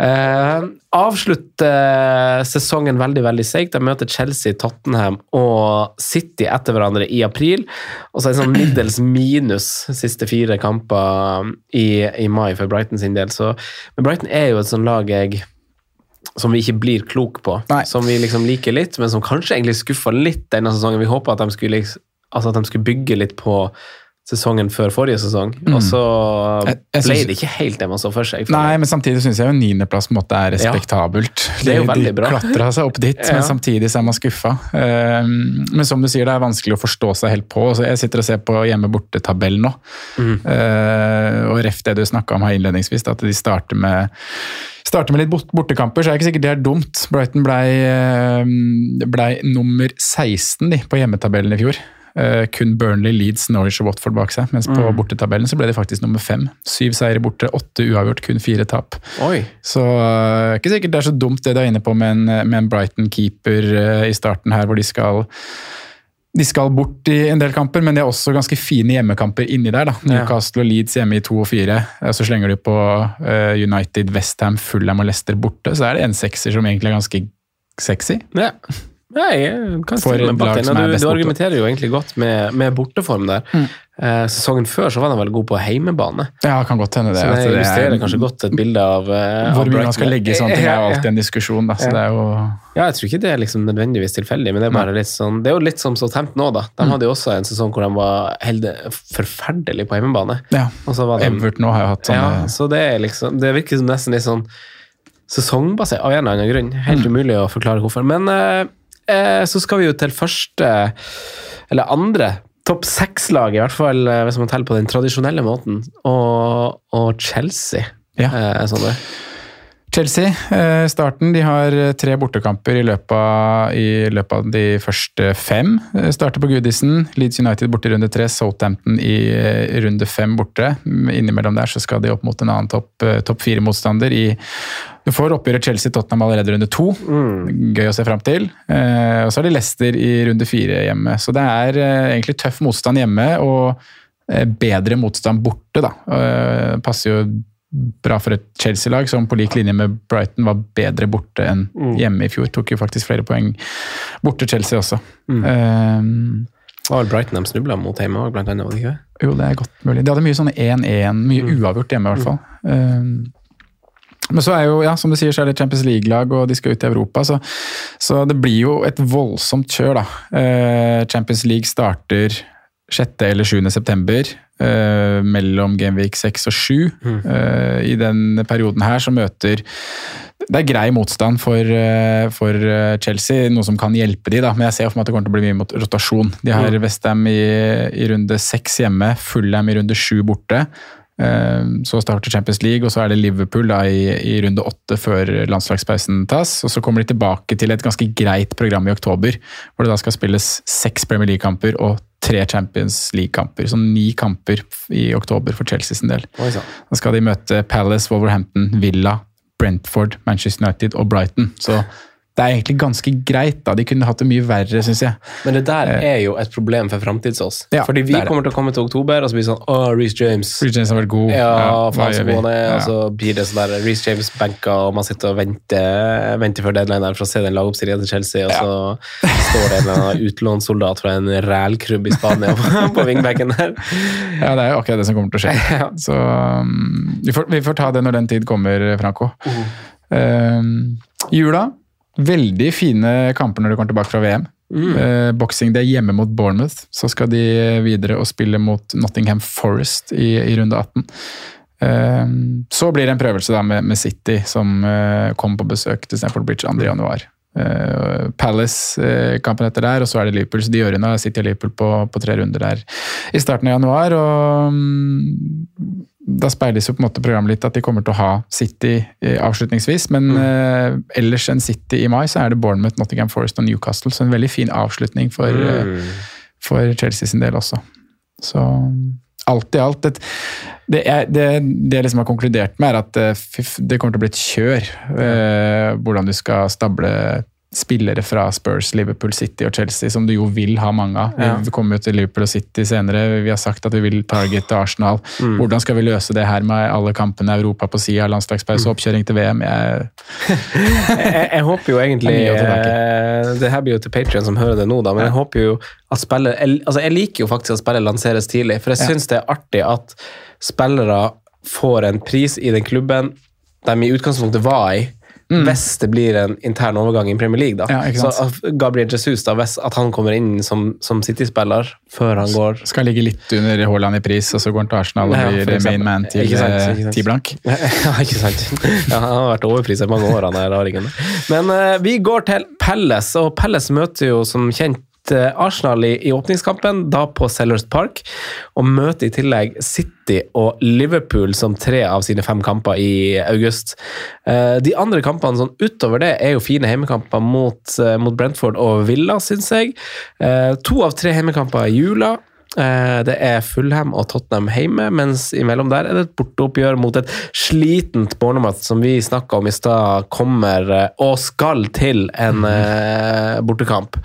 Uh, avslutter sesongen veldig veldig seigt. De møter Chelsea, Tottenham og City etter hverandre i april. Og så er det sånn middels minus siste fire kamper i, i mai for Brighton sin del. Så, men Brighton er jo et sånt lag jeg som vi ikke blir klok på. Nei. Som vi liksom liker litt, men som kanskje egentlig skuffa litt denne sesongen. Vi håpa at, de skulle liksom- altså at de skulle bygge litt på sesongen før forrige sesong, og så Mm. Jeg- jeg ble synes- det ikke helt det man så for seg. Nei, men samtidig syns jeg jo niendeplass på en måte er respektabelt. Det er jo veldig bra. De klatra seg opp dit, Ja. men samtidig så er man skuffa. Eh, Men som du sier, det er vanskelig å forstå seg helt på. Så jeg sitter og ser på hjemme-borte-tabell nå. Mm. Eh, Og ref det du snakka om her innledningsvis, at de starter med starter med litt bortekamper, så er det ikke sikkert det er dumt. Brighton blei ble nummer 16 de, på hjemmetabellen i fjor. Eh, kun Burnley, Leeds, Norwich og Watford bak seg. Mens på bortetabellen så ble de faktisk nummer fem. Syv seire borte, åtte uavgjort, kun fire tap. Oi. Så uh, ikke sikkert det er så dumt det du er inne på med en, med en Brighton-keeper uh, i starten her, hvor de skal de skal bort i en del kamper, men de har også ganske fine hjemmekamper inni der. da. Newcastle og Leeds hjemme i to og fire. Eh, Så slenger du på eh, United, Westham, Fulham og Leicester borte. Så er det en sekser som egentlig er ganske sexy. Ja. Kan For et lag som er Du, best du borte. argumenterer jo egentlig godt med, med borteform der. Eh, sesongen før så var han veldig god på heimebane. Ja, kan godt hende det. Så det det illustrerer er- kanskje godt et bilde av eh, Hvor mye man skal legge i sånne ting, er jo alltid en diskusjon. da. Så Ja. det er jo... Ja, jeg tror ikke det er liksom nødvendigvis tilfeldig, men det er bare litt sånn Det er jo litt som Southampton nå da. De Mm. hadde jo også en sesong hvor de var helt forferdelig på hjemmebane. Ja. De, Everton har jo hatt sånne ja, så det er liksom Det virker nesten litt sånn sesongbasert av en eller annen grunn. Helt Mm. umulig å forklare hvorfor. Men eh, så skal vi jo til første, eller andre, topp seks-lag, i hvert fall eh, hvis man teller på den tradisjonelle måten, og, og Chelsea. Ja. Eh, sånn. Chelsea, eh, starten. De har eh, tre bortekamper i løpet, av, i løpet av de første fem. Eh, Starter på Goodison. Leeds United borte i runde tre. Southampton i eh, runde fem borte. Innimellom der så skal de opp mot en annen topp eh, topp fire-motstander i Du får oppgjøret Chelsea-Tottenham allerede runde to. Gøy å se fram til. Eh, og så er det Leicester i runde fire hjemme. Så det er eh, egentlig tøff motstand hjemme og eh, bedre motstand borte, da. Passer jo bra for et Chelsea-lag som på lik linje med Brighton var bedre borte enn hjemme i fjor. Tok jo faktisk flere poeng borte Chelsea også. Mm. Var vel Brighton de snubla mot hjemme òg, blant annet. ikke jo, det er godt mulig. De hadde mye sånn 1-1, mye uavgjort hjemme i hvert fall. Eh, men så er jo, ja, som du sier, så er det Champions League-lag, og de skal ut i Europa, så, så det blir jo et voldsomt kjør, da. Eh, Champions League starter 6. eller 7. september, eh, mellom Gameweek 6 og 7. Eh, I den perioden her så møter det er grei motstand for, for Chelsea, noe som kan hjelpe de da, men jeg ser for meg at det kommer til å bli mye mot rotasjon. De har Westham i, i runde seks hjemme, Fullham i runde sju borte. Eh, Så starter Champions League, og så er det Liverpool da i, i runde åtte før landslagspausen tas. Og så kommer de tilbake til et ganske greit program i oktober, hvor det da skal spilles seks Premier League-kamper og tre Champions League-kamper. Så ni kamper i oktober for Chelsea sin del. Da skal de møte Palace, Wolverhampton, Villa, Brentford, Manchester United og Brighton. Så det er egentlig ganske greit. da. De kunne hatt det mye verre, syns jeg. Men det der er jo et problem for framtids-oss. Eh. Ja, Fordi vi det er det. kommer til å komme til oktober, og så blir det sånn Å, Reece James. Reece James har vært god. Ja, hva faen så gjør vi? god han er. Og så blir det sånn der Reece James banker, og man sitter og venter, venter før deadline der for å se den lagoppstillingen til Chelsea, og så står det en eller annen utlånssoldat fra en rælkrubb i Spania på, på wingbacken der. Ja, det er jo akkurat det som kommer til å skje. Så um, vi, får, vi får ta det når den tid kommer, Franco. Um, jula. Veldig fine kamper når de kommer tilbake fra VM. Uh, Boxing Day hjemme mot Bournemouth. Så skal de videre og spille mot Nottingham Forest i, i runde 18. Um, så blir det en prøvelse da med, med City, som uh, kom på besøk til Stamford Bridge 2. januar. Uh, Palace-kampen etter der, og så er det Liverpool. Så de gjør unna City og Liverpool på, på tre runder der i starten av januar. og mm, Da speiles jo på en måte programmet litt at de kommer til å ha City eh, avslutningsvis. Men eh, ellers enn City i mai, så er det Bournemouth, Nottingham Forest og Newcastle. Så en veldig fin avslutning for, eh, for Chelsea sin del også. Så alt i alt Det, det, er, det, det jeg liksom har konkludert med, er at eh, det kommer til å bli et kjør. eh, hvordan du skal stable spillere fra Spurs, Liverpool, City og Chelsea, som du jo vil ha mange av. Ja. Vi kommer jo til Liverpool og City senere. Vi har sagt at vi vil targete Arsenal. Mm. Hvordan skal vi løse det her med alle kampene i Europa på sida, landslagspause, oppkjøring til VM? Jeg, jeg, jeg håper jo egentlig Det eh, Det her blir jo til Patrion som hører det nå, da, men jeg håper jo at spillet jeg, altså jeg liker jo faktisk at spillet lanseres tidlig, for jeg Ja. syns det er artig at spillere får en pris i den klubben de i utgangspunktet var i. Hvis det blir en intern overgang i Premier League. da. Mm. Ja, så Gabriel Jesus, da, hvis at han kommer inn som, som City-spiller før han går skal ligge litt under Haaland i pris, og så går han til Arsenal og blir ja, main man til eh, ti blank. Ja, ikke sant. Ja, han har vært overpriset mange år, han der raringen. Men uh, vi går til Pelles, og Pelles møter jo som kjent Arsenal i, i åpningskampen, da på Sellers Park, og møter i tillegg City og Liverpool som tre av sine fem kamper i august. Eh, de andre kampene sånn utover det er jo fine hjemmekamper mot, eh, mot Brentford og Villa, syns jeg. Eh, to av tre hjemmekamper i jula. Eh, Det er Fulham og Tottenham hjemme, mens imellom der er det et borteoppgjør mot et slitent Bournemouth, som vi snakka om i stad, kommer eh, og skal til en eh, bortekamp.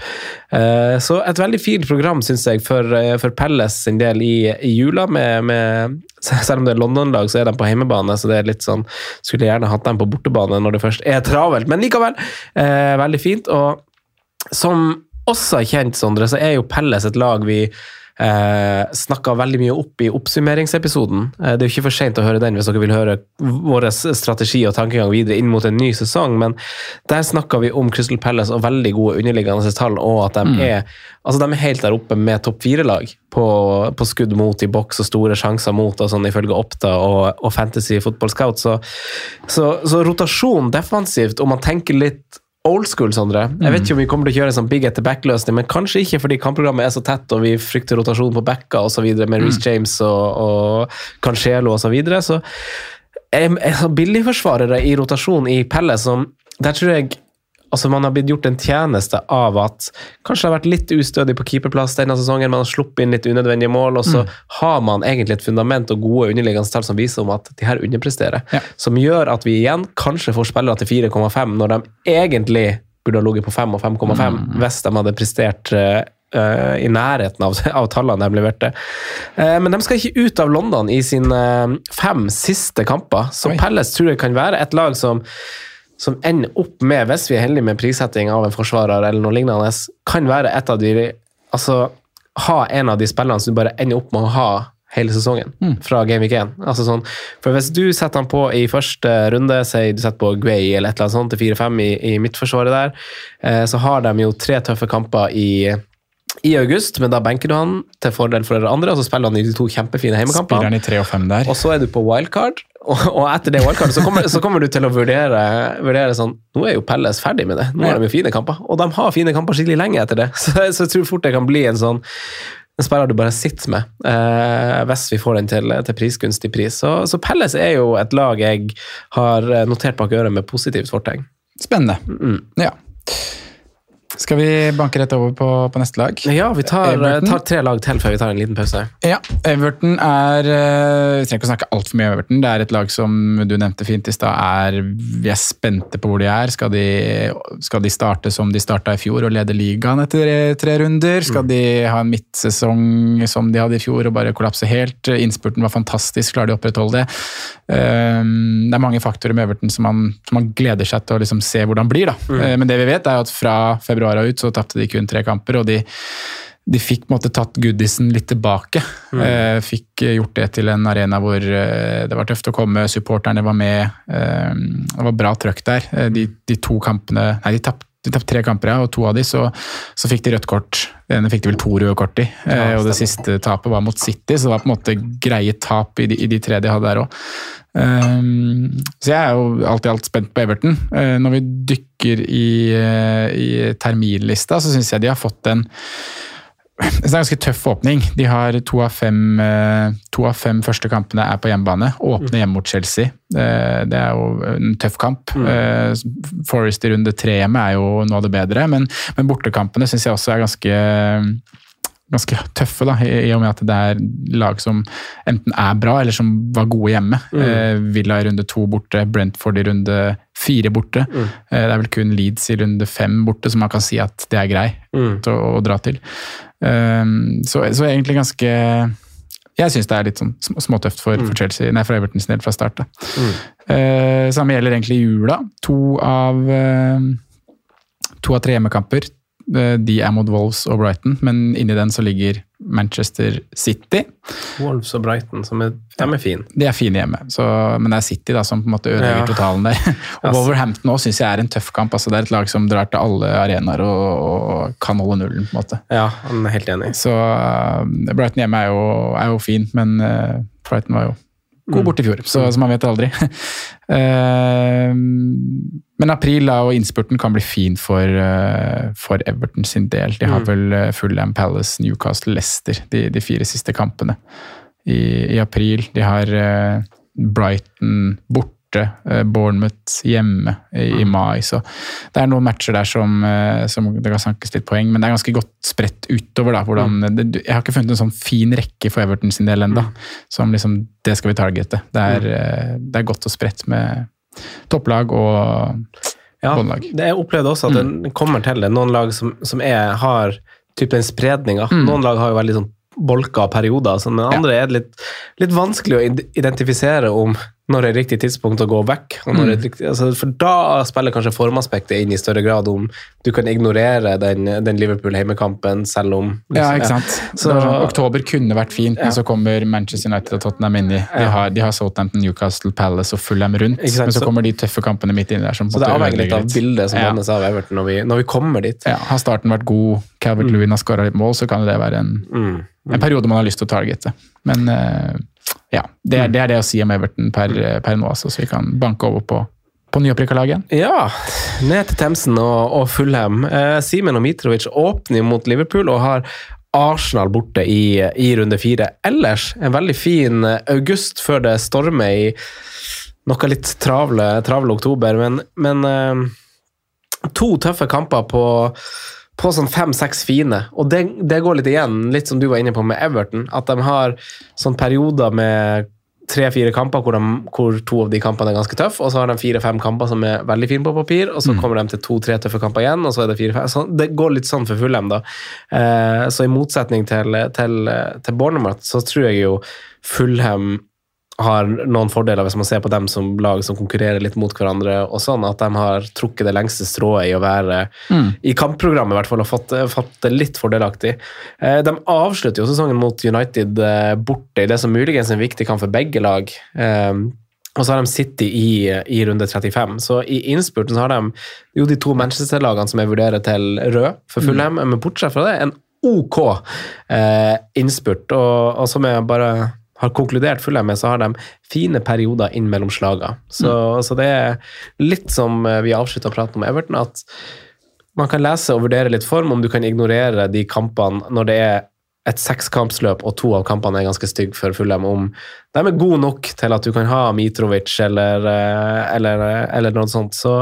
Så et veldig fint program, syns jeg, for, for Pelles sin del i, i jula. Med, med, selv om det er London-lag, så er de på hjemmebane, så det er litt sånn Skulle gjerne hatt dem på bortebane når det først er travelt, men likevel. Veldig fint. Og som også kjent, Sondre, så er jo Pelles et lag vi eh, snakka veldig mye opp i oppsummeringsepisoden. Eh, det er jo ikke for sent å høre den hvis dere vil høre vår strategi og tankegang videre inn mot en ny sesong, men der snakka vi om Crystal Palace og veldig gode underliggende tall, og at de er altså de er helt der oppe med topp fire-lag på, på skudd mot i boks og store sjanser mot, og sånn ifølge Oppda og, og Fantasy Football Scout. Så, så, så rotasjon defensivt, om man tenker litt old school, Sondre. Jeg vet ikke om vi kommer til å kjøre en sånn big etter the back-løsning, men kanskje ikke fordi kampprogrammet er så tett, og vi frykter rotasjon på backa osv. med Reece James og, og Cancelo osv. Så, videre. så em- em- billigforsvarere i rotasjon i Pelle som Der tror jeg altså man har blitt gjort en tjeneste av at kanskje det har vært litt ustødig på keeperplass denne sesongen, man har sluppet inn litt unødvendige mål, og så har man egentlig et fundament og gode underliggende tall som viser om at de her underpresterer. Ja. Som gjør at vi igjen kanskje får spillere til 4,5 når de egentlig burde ha ligget på 5 og 5,5 hvis de hadde prestert eh, i nærheten av, av tallene de leverte. Uh, men de skal ikke ut av London i sine eh, fem siste kamper, så Oi. Pelles tror jeg kan være et lag som som ender opp med, hvis vi er heldige med prissetting av en forsvarer eller noe lignende, kan være et av de Altså ha en av de spillerne som du bare ender opp med å ha hele sesongen fra Game Week 1. Altså sånn, for hvis du setter han på i første runde, si du setter på Gray eller et eller annet sånt til 4-5 i, i midtforsvaret der, eh, så har de jo tre tøffe kamper i i august, men da benker du han til fordel for dere andre, og så spiller han i de to kjempefine der? Og så er du på wildcard, og, og etter det wildcardet så kommer, så kommer du til å vurdere, vurdere sånn Nå er jo Pelles ferdig med det, nå har de jo fine kamper. Og de har fine kamper skikkelig lenge etter det, så, så jeg tror fort det kan bli en sånn en spiller du bare sitter med, eh, hvis vi får den til, til prisgunstig pris. Så, så Pelles er jo et lag jeg har notert bak øret med positivt fortegn. Spennende. Ja. Skal vi banke rett over på, på neste lag? Ja, vi tar, tar tre lag til før vi tar en liten pause. Ja, Everton er eh, Vi trenger ikke å snakke altfor mye om Everton. Det er et lag som du nevnte fint i stad. Vi er spente på hvor de er. Skal de, skal de starte som de starta i fjor og lede ligaen etter tre, tre runder? Skal de ha en midtsesong som de hadde i fjor og bare kollapse helt? Innspurten var fantastisk, klarer de å opprettholde det? Eh, Det er mange faktorer med Everton som man, som man gleder seg til å liksom se hvordan blir. Da. Eh, Men det vi vet, er at fra februar og ut så tapte de kun tre kamper. og de de fikk på en måte tatt goodisen litt tilbake. Eh, fikk eh, gjort det til en arena hvor eh, det var tøft å komme, supporterne var med. Det var bra trøkk der. De, de to kampene Nei, de tapte de tapte tre kamper, ja, og to av de så, så fikk de rødt kort. Det ene fikk de vel to røde kort i, eh, og det siste tapet var mot City, så det var på en måte greie tap i de, i de tre de hadde der òg. så jeg er jo alt i alt spent på Everton. Uh, når vi dykker i, uh, i terminlista, så syns jeg de har fått en det er en ganske tøff åpning. De har to av fem, eh, to av fem første kampene er på hjemmebane. Åpne hjemme mot Chelsea. Eh, Det er jo en tøff kamp. Mm. Forest i runde tre hjemme er jo noe av det bedre, men, men bortekampene syns jeg også er ganske ganske tøffe, da, i og med at det er lag som enten er bra, eller som var gode hjemme. Eh, Villa i runde to borte, Brentford i runde fire borte. Eh, det er vel kun Leeds i runde fem borte som man kan si at det er grei mm. å, å dra til. Eh, så, så egentlig ganske jeg syns det er litt sånn sm- småtøft for, for Chelsea, nei, for Everton sin del fra start. Mm. Eh, samme gjelder egentlig jula. To av, eh, to av tre hjemmekamper. Eh, de er mot Wolves og Brighton, men inni den så ligger Manchester City. Wolves og Brighton, som er, de er fine. De er fine hjemme, så, men det er City da, som på en måte ødelegger Ja. totalen der. Og Ja, Wolverhampton også syns jeg er en tøff kamp. altså Det er et lag som drar til alle arenaer og, og kan holde nullen. på en måte. Ja, han er helt enig. Så uh, Brighton hjemme er jo, er jo fint, men uh, Brighton var jo god borte i fjor, så, så man vet aldri. Uh, men april da, og innspurten kan bli fin for, uh, for Everton sin del. De har vel uh, Fulham Palace, Newcastle, Leicester de, de fire siste kampene i, i april. De har Brighton borte, uh, Bournemouth hjemme i, i mai. Så det er noen matcher der som, uh, som det kan sankes litt poeng, men det er ganske godt spredt utover. da, hvordan, det, Jeg har ikke funnet en sånn fin rekke for Everton sin del ennå, som liksom det skal vi targete. Det er, uh, det er godt og spredt med topplag og Ja, båndlag. jeg opplevde også at den kommer til det. Noen lag som, som er, har typ den spredninga. Noen lag har jo veldig sånn bolka perioder, men andre er det litt, litt vanskelig å identifisere om når det er riktig tidspunkt å gå vekk. Er riktig, altså, for da spiller kanskje formaspektet inn i større grad om du kan ignorere den, den Liverpool-heimekampen, selv om Ja, liksom, ikke sant. Så- sånn, oktober kunne vært fint, men så kommer Manchester United og Tottenham inni. De har, de har Southampton, Newcastle, Palace og Fulham rundt, sant, men så så- kommer de tøffe kampene midt inni der. som Så det avhenger litt av bildet som Ja. av Everton når vi, når vi kommer dit. Ja, har starten vært god, Calvert Lewin har skåra litt mål, så kan det være en, Mm. en periode man har lyst til å targete. Men eh, ja, det er, det er det å si om Everton per, per nå, altså, så vi kan banke over på, på nyopprykka. Ja, ned til Themsen og, og Fulham. Eh, Simen og Mitrovic åpner mot Liverpool og har Arsenal borte i, i runde fire. Ellers en veldig fin eh, august før det stormer i noe litt travle, travle oktober, men, men eh, to tøffe kamper på, på sånn fem-seks fine. Og det, det går litt igjen, litt som du var inne på med Everton, at de har sånn perioder med tre-fire kamper hvor, de, hvor, to av de kampene er ganske tøffe, og så har de fire-fem kamper som er veldig fine på papir, og så kommer de til to-tre tøffe kamper igjen, og så er det fire-fem så Det går litt sånn for Fulham, da. Eh, så i motsetning til, til, til Bournemouth, så tror jeg jo Fulham har noen fordeler hvis man ser på dem som lag som konkurrerer litt mot hverandre, og sånn, at de har trukket det lengste strået i å være i kampprogrammet, i hvert fall, og fått, fått det litt fordelaktig. Eh, De avslutter jo sesongen mot United eh, borte i det som muligens er en viktig kamp for begge lag. Eh, Og så har de City i, i runde 35. Så i innspurten så har de jo de to Manchester-lagene som jeg vurderer til rød for Fulham, men bortsett fra det, en OK eh, innspurt. Og, og som jeg bare har konkludert Fulham med, så har de fine perioder inn mellom slagene. Så, så det er litt som eh, vi avslutta praten om Everton, at man kan lese og vurdere litt form, om du kan ignorere de kampene når det er et sekskampsløp, og to av kampene er ganske stygge for Fulham. Om de er gode nok til at du kan ha Mitrovic eller, eh, eller, eller noe sånt. Så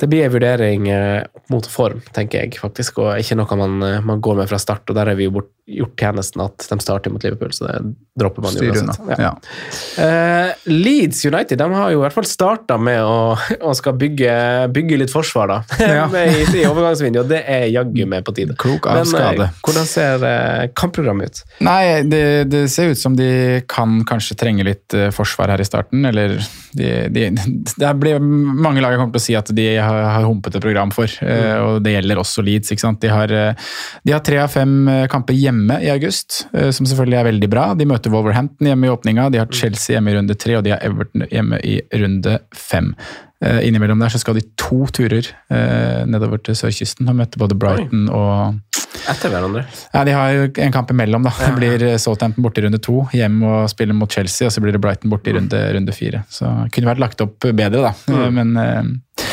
det blir en vurdering eh, mot form, tenker jeg faktisk, og ikke noe man, eh, man går med fra start. Og der har vi jo bort, gjort tjenesten at de starter mot Liverpool, så det dropper man jo Styr uansett. unna. Ja. Ja. Eh, Leeds United de har jo i hvert fall starta med å, å skal bygge, bygge litt forsvar, da. Ja. Med I, i overgangsvinduet, og det er jaggu med på tide. Klok av skade. eh, skade. hvordan ser eh, kampprogrammet ut? Nei, det, det ser ut som de kan kanskje trenge litt eh, forsvar her i starten. Eller de, de, det blir mange lag jeg kommer til å si at de har, har humpet et program for. Mm. Og det gjelder også Leeds. ikke sant? De har, eh, de har tre av fem eh, kamper hjemme i august, eh, som selvfølgelig er veldig bra. De møter Wolverhampton hjemme i åpninga, de har Chelsea hjemme i runde tre, og de har Everton hjemme i runde fem. Eh, Innimellom der så skal de to turer eh, nedover til sørkysten og møte både Brighton og Etter hverandre. ja, De har jo en kamp imellom. da. Det blir Southampton borte i runde to, hjem og spiller mot Chelsea, og så blir det Brighton borte i runde, runde fire. Så kunne vært lagt opp bedre, da. Mm. Men, eh,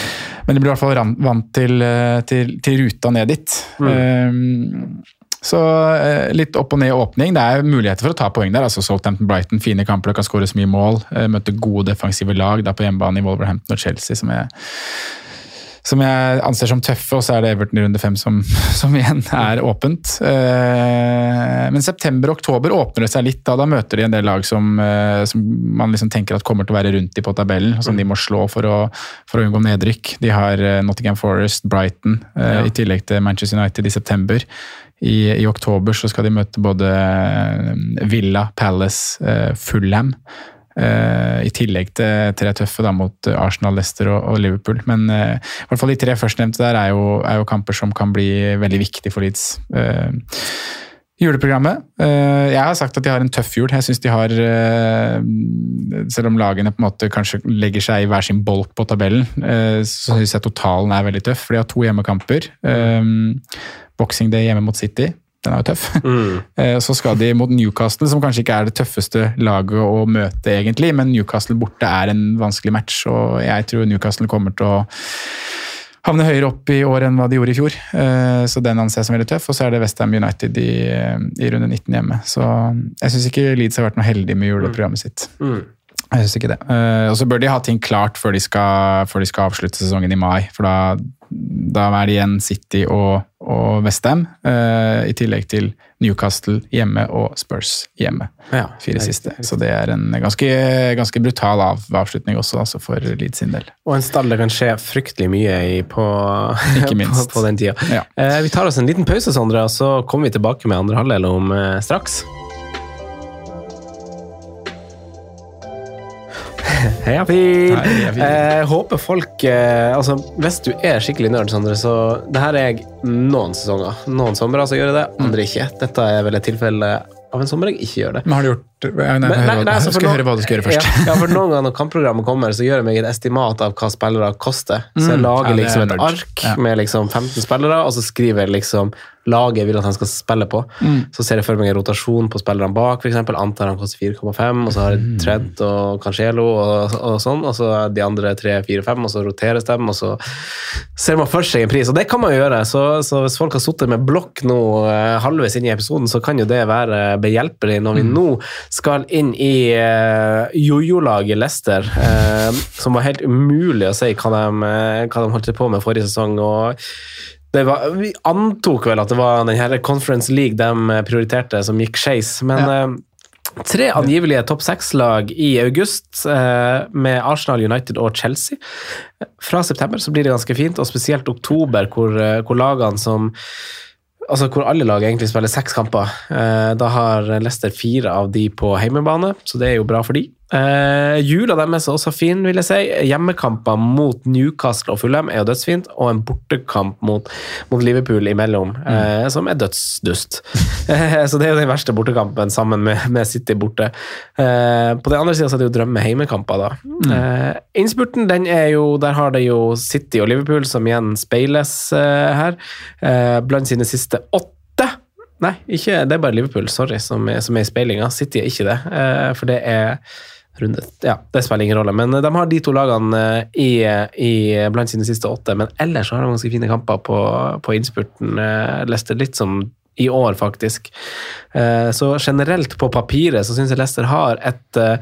men de blir i hvert fall vant til, eh, til, til ruta ned dit. Mm. Så eh, litt opp og ned i åpning. Det er muligheter for å ta poeng der. altså Southampton-Brighton, fine kamper, det kan skåres mye mål. Møtte gode defensive lag da på hjemmebane i Wolverhampton og Chelsea, som er som jeg anser som tøffe, og så er det Everton i runde fem som, som igjen er åpent. Eh, Men september-oktober åpner det seg litt. Da, da møter de en del lag som, eh, som man liksom tenker at kommer til å være rundt de på tabellen, og som de må slå for å, for å unngå nedrykk. De har eh, Nottingham Forest, Brighton, ja. i tillegg til Manchester United i september. I, I oktober så skal de møte både Villa, Palace, Fulham. Eh, I tillegg til tre tøffe da, mot Arsenal, Leicester og, Liverpool. Men eh, i hvert fall de tre førstnevnte der er jo, er jo kamper som kan bli veldig viktige for Leeds. Eh, juleprogrammet. jeg har sagt at de har en tøff jul. Jeg synes de har, Selv om lagene på en måte kanskje legger seg i hver sin bolk på tabellen, så syns jeg totalen er veldig tøff. For de har to hjemmekamper. Boxing Day hjemme mot City. Den er jo tøff. Mm. Så skal de mot Newcastle, som kanskje ikke er det tøffeste laget å møte, egentlig, men Newcastle borte er en vanskelig match, og jeg tror Newcastle kommer til å havne høyere opp i år enn hva de gjorde i fjor. Eh, Så den anser jeg som veldig tøff. Og så er det Westham United i, i runde 19 hjemme. Så jeg syns ikke Leeds har vært noe heldig med juleprogrammet sitt. Jeg syns ikke det. Eh, Og så bør de ha ting klart før de skal, før de skal avslutte sesongen i mai. For da, da er det igjen City og, og Westham, eh, i tillegg til Newcastle hjemme og Spurs hjemme. Ja, Fire siste. Så det er en ganske, ganske brutal av, avslutning også, altså for Leeds sin del. Og en stall det kan skje fryktelig mye i på, på, på den tida. Ja. Eh, vi tar oss en liten pause, Sondre, og så kommer vi tilbake med andre halvdel om straks. Heia Pil! Eh, håper folk eh, Altså, hvis du er skikkelig nerd, Sondre, så det her er jeg noen sesonger. Noen somre så gjør jeg det, andre ikke. Dette er vel et tilfelle av en sommer jeg ikke gjør det. Men har du gjort Nei, nei, nei, nei, altså, skal høre hva du skal gjøre først. Ja, ja, for noen ganger når kampprogrammet kommer, så gjør jeg meg et estimat av hva spillere koster. Så jeg Mm. lager Ja, liksom et ark Ja. med liksom 15 spillere, og så skriver jeg liksom laget vil at han skal spille på. Mm. Så ser jeg for meg en rotasjon på spillerne bak, f.eks. Antar han koster 4,5, og så har jeg Mm. Trent og Cancelo og, og sånn, og så de andre 3-4-5, og så roteres de, og så ser man for seg en pris. Og det kan man jo gjøre, så, så hvis folk har sittet med blokk nå eh, halvveis inn i episoden, så kan jo det være behjelpelig når vi Mm. nå skal inn i uh, jojo-laget Leicester, uh, som var helt umulig å si hva de, hva de holdt på med forrige sesong. og var, vi antok vel at det var den her Conference League de prioriterte, som gikk skeis. Men eh, tre angivelige topp seks-lag i august, eh, med Arsenal, United og Chelsea. Fra september så blir det ganske fint, og spesielt oktober, hvor, eh, hvor lagene som Altså hvor alle lag egentlig spiller seks kamper. Eh, da har Leicester fire av de på heimebane, så det er jo bra for de. Eh, jula deres er også fin, vil jeg si. Hjemmekamper mot Newcastle og Fulham er jo dødsfint, og en bortekamp mot, mot Liverpool imellom, eh, som er dødsdust. uh, så det er jo den verste bortekampen sammen med, med City borte. På den andre sida er det jo drømme heimekamper, da. Eh, innspurten, den er jo Der har det jo City og Liverpool som igjen speiles her, blant sine siste åtte. Nei, ikke, det er bare Liverpool, sorry, som som er i speilinga. City er ikke det, for det er runde Ja, det spiller ingen rolle, men de har de to lagene eh, i, i, blant sine siste åtte. Men ellers har de ganske fine kamper på, på innspurten. eh, Leicester litt som i år, faktisk. Eh, Så generelt på papiret så syns jeg Leicester har et, eh,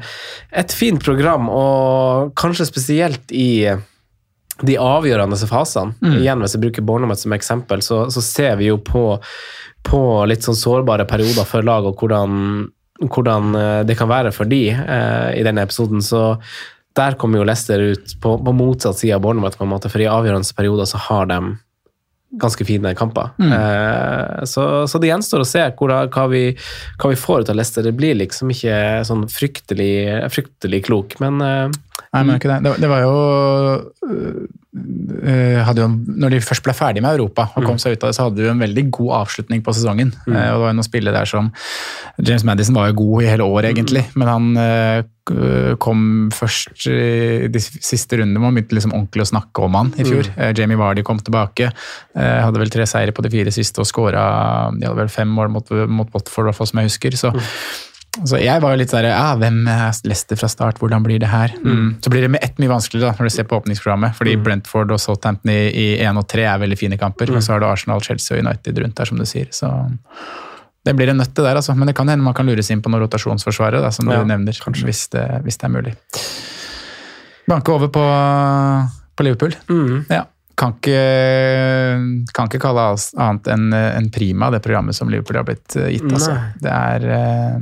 et fint program, og kanskje spesielt i de avgjørende fasene. Igjen, Hvis jeg bruker Bournemouth som eksempel, så, så ser vi jo på, på litt sånn sårbare perioder for lag, og hvordan, hvordan eh, det kan være for de eh, i denne episoden. Så der kommer jo Leicester ut på, på motsatt side av Bournemouth, på en måte, for i avgjørende perioder så har de ganske fine kamper. Eh, så, så det gjenstår å se hvor, hva, vi, hva vi får ut av Leicester. Det blir liksom ikke sånn fryktelig, fryktelig klok, men eh, Nei, men ikke det. Det, det var jo hadde jo, Når de først ble ferdig med Europa og kom seg ut av det, så hadde de jo en veldig god avslutning på sesongen. Mm. og det var noen spillere der som James Madison var jo god i hele år, egentlig, men han øh, kom først i de siste rundene. Man begynte liksom ordentlig å snakke om han i fjor. Mm. Jamie Vardy kom tilbake. eh, hadde vel tre seire på de fire siste og skåra fem mål mot, mot Botford, som jeg husker. så så jeg var jo litt sånn ja, Hvem er Leicester fra start? Hvordan blir det her? Mm. Så blir det med ett mye vanskeligere da, når du ser på åpningsprogrammet. Fordi Brentford og Southampton i, i 1 og 3 er veldig fine kamper. og så har du Arsenal, Chelsea og United rundt der, som du sier. Så det blir en nøtt, det der. altså. Men det kan hende man kan lures inn på noe rotasjonsforsvaret, da, som Ja, du nevner. Hvis det, hvis det er mulig. Banke over på, på Liverpool. Ja. Kan ikke, kan ikke kalle annet enn en prima det programmet som Liverpool har blitt eh, gitt. Altså. Det er eh,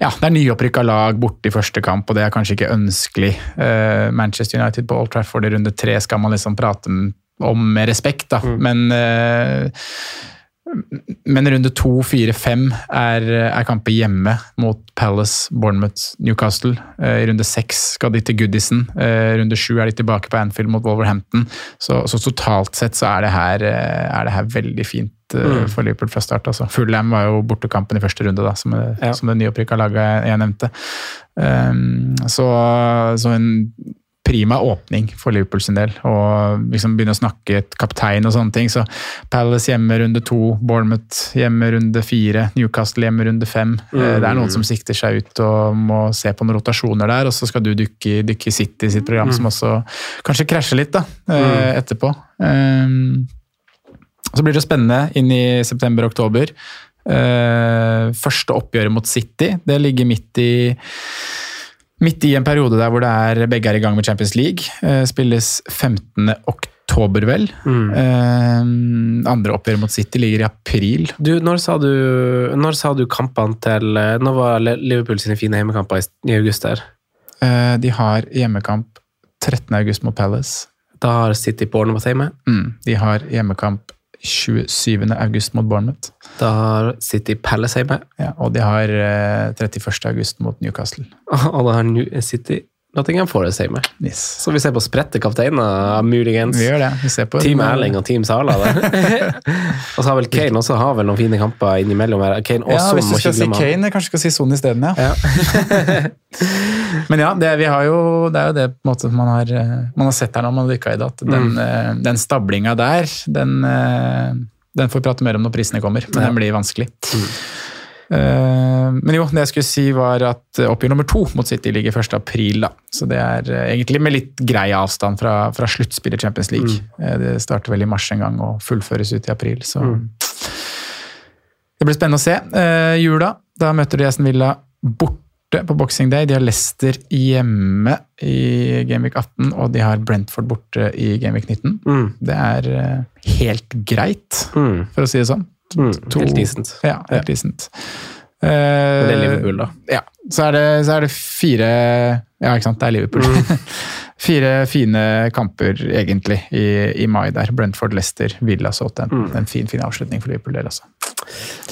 ja, det er nyopprykka lag borte i første kamp, og det er kanskje ikke ønskelig. Uh, Manchester United på Old Trafford i runde tre skal man liksom prate om med respekt, da. Men eh, men runde to, fire, fem er, er kamper hjemme mot Palace, Bournemouth, Newcastle. Eh, I runde seks skal de til Goodison. Eh, runde sju er de tilbake på Anfield mot Wolverhampton. Så, så totalt sett så er det her, eh, er det her veldig fint mm. for Liverpool fra start. Altså. Fullham var jo bortekampen i første runde, da, som, Ja. som det nyopprykka laget jeg nevnte. Um, så, så en prima åpning for Liverpool sin del. Og liksom begynne å snakke et kaptein og sånne ting. Så Palace hjemme runde to, Bournemouth hjemme runde fire, Newcastle hjemme runde fem. Mm. Det er noen som sikter seg ut og må se på noen rotasjoner der, og så skal du dykke, dykke i City sitt program, som også kanskje krasjer litt da, eh, etterpå. Um, så blir det spennende inn i september-oktober. Eh, første oppgjøret mot City, det ligger midt i Midt i en periode der hvor det er, begge er i gang med Champions League. Eh, spilles 15. oktober, vel. Eh, andre oppgjør mot City ligger i april. Du, når sa du, når sa du kampene til eh, Nå var Liverpool sine fine hjemmekamper i, i august der. Eh, de har hjemmekamp 13. august mot Palace. Da har City Bournemouth hjemme. Mm, de har hjemmekamp 27. august mot Bournemouth. Da har City Palace hjemme. Ja, og de har eh, 31. august mot Newcastle. Og da har New City Nottingham Forest hjemme. Yes. Så vi ser på spredte kapteiner, muligens. Vi gjør det. Vi ser på Team Erling og Team Sala og så har vel Kane også har vel noen fine kamper innimellom her. Kane og Ja, hvis du skal si Kane, Kane, kanskje skal si Son isteden, ja. Ja. Men ja, det, vi har jo, det er jo det på en måte man har, eh, man har sett her nå, man har dykka i det, at den, Mm. eh, den stablinga der, den, eh, Den får vi prate mer om når prisene kommer, men Ja. den blir vanskelig. Eh, men jo, det jeg skulle si var at oppgjør nummer to mot City ligger 1. april. da. Så det er eh, egentlig med litt grei avstand fra, fra sluttspillet Champions League. Mm. Det starter vel i mars en gang og fullføres ut i april. så... Det blir spennende å se. Eh, jula, da møter de Aston Villa borte på Boxing Day. De har Leicester hjemme i Gameweek 18, og de har Brentford borte i Gameweek 19. Mm. Det er eh, helt greit, Mm. for å si det sånn. Mm. Helt decent. Ja, helt decent. Men det er Eh, Liverpool, da. Ja. Så er, det, så er det fire Ja, ikke sant, det er Liverpool. Mm. fire fine kamper, egentlig, i, i mai der. Brentford, Leicester, Villa, Southampton. Mm. En fin, fin avslutning for Liverpool, der, altså.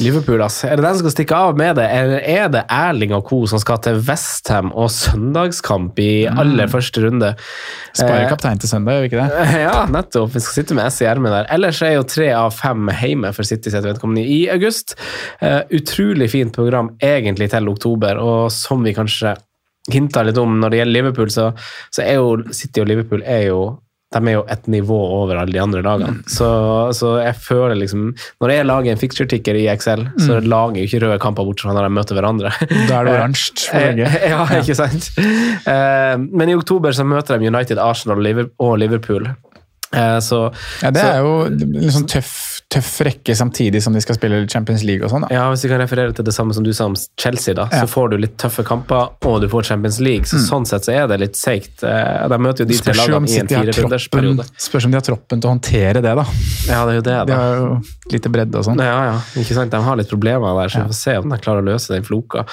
Liverpool, ass. Er det den som skal stikke av med det, eller er det Erling og co. som skal til Westham og søndagskamp i aller første runde? Sparer Eh, kaptein til søndag, gjør vi ikke det? Ja, nettopp. Vi skal sitte med S i ermet der. Ellers er jo tre av fem hjemme for City sitt vedkommende i august. Eh, utrolig fint program egentlig til oktober, og som vi kanskje hinta litt om når det gjelder Liverpool, så, så er jo City og Liverpool er jo de er jo et nivå over alle de andre lagene. Så, så jeg føler liksom Når jeg lager en fixture-ticker i Excel, så lager jeg ikke røde kamper bortsett fra når de møter hverandre. Da er det oransje for begge. Eh, Ja, ikke sant? Eh, Men i oktober så møter de United, Arsenal og Liverpool. Eh, Så Ja, det er jo en sånn tøff, tøff rekke samtidig som de skal spille Champions League og sånn. ja, Hvis vi kan referere til det samme som du sa om Chelsea, da, Ja. så får du litt tøffe kamper, og du får Champions League. Så Sånn sett så er det litt seigt. Eh, De møter jo de tre Spørs om lagene i en firerundersperiode. spørs om de har troppen til å håndtere det, da. Ja, det er jo det, da. De har jo lite bredde og sånn. Ja, ja, ikke sant? De har litt problemer der, så vi får se om de klarer å løse den floka.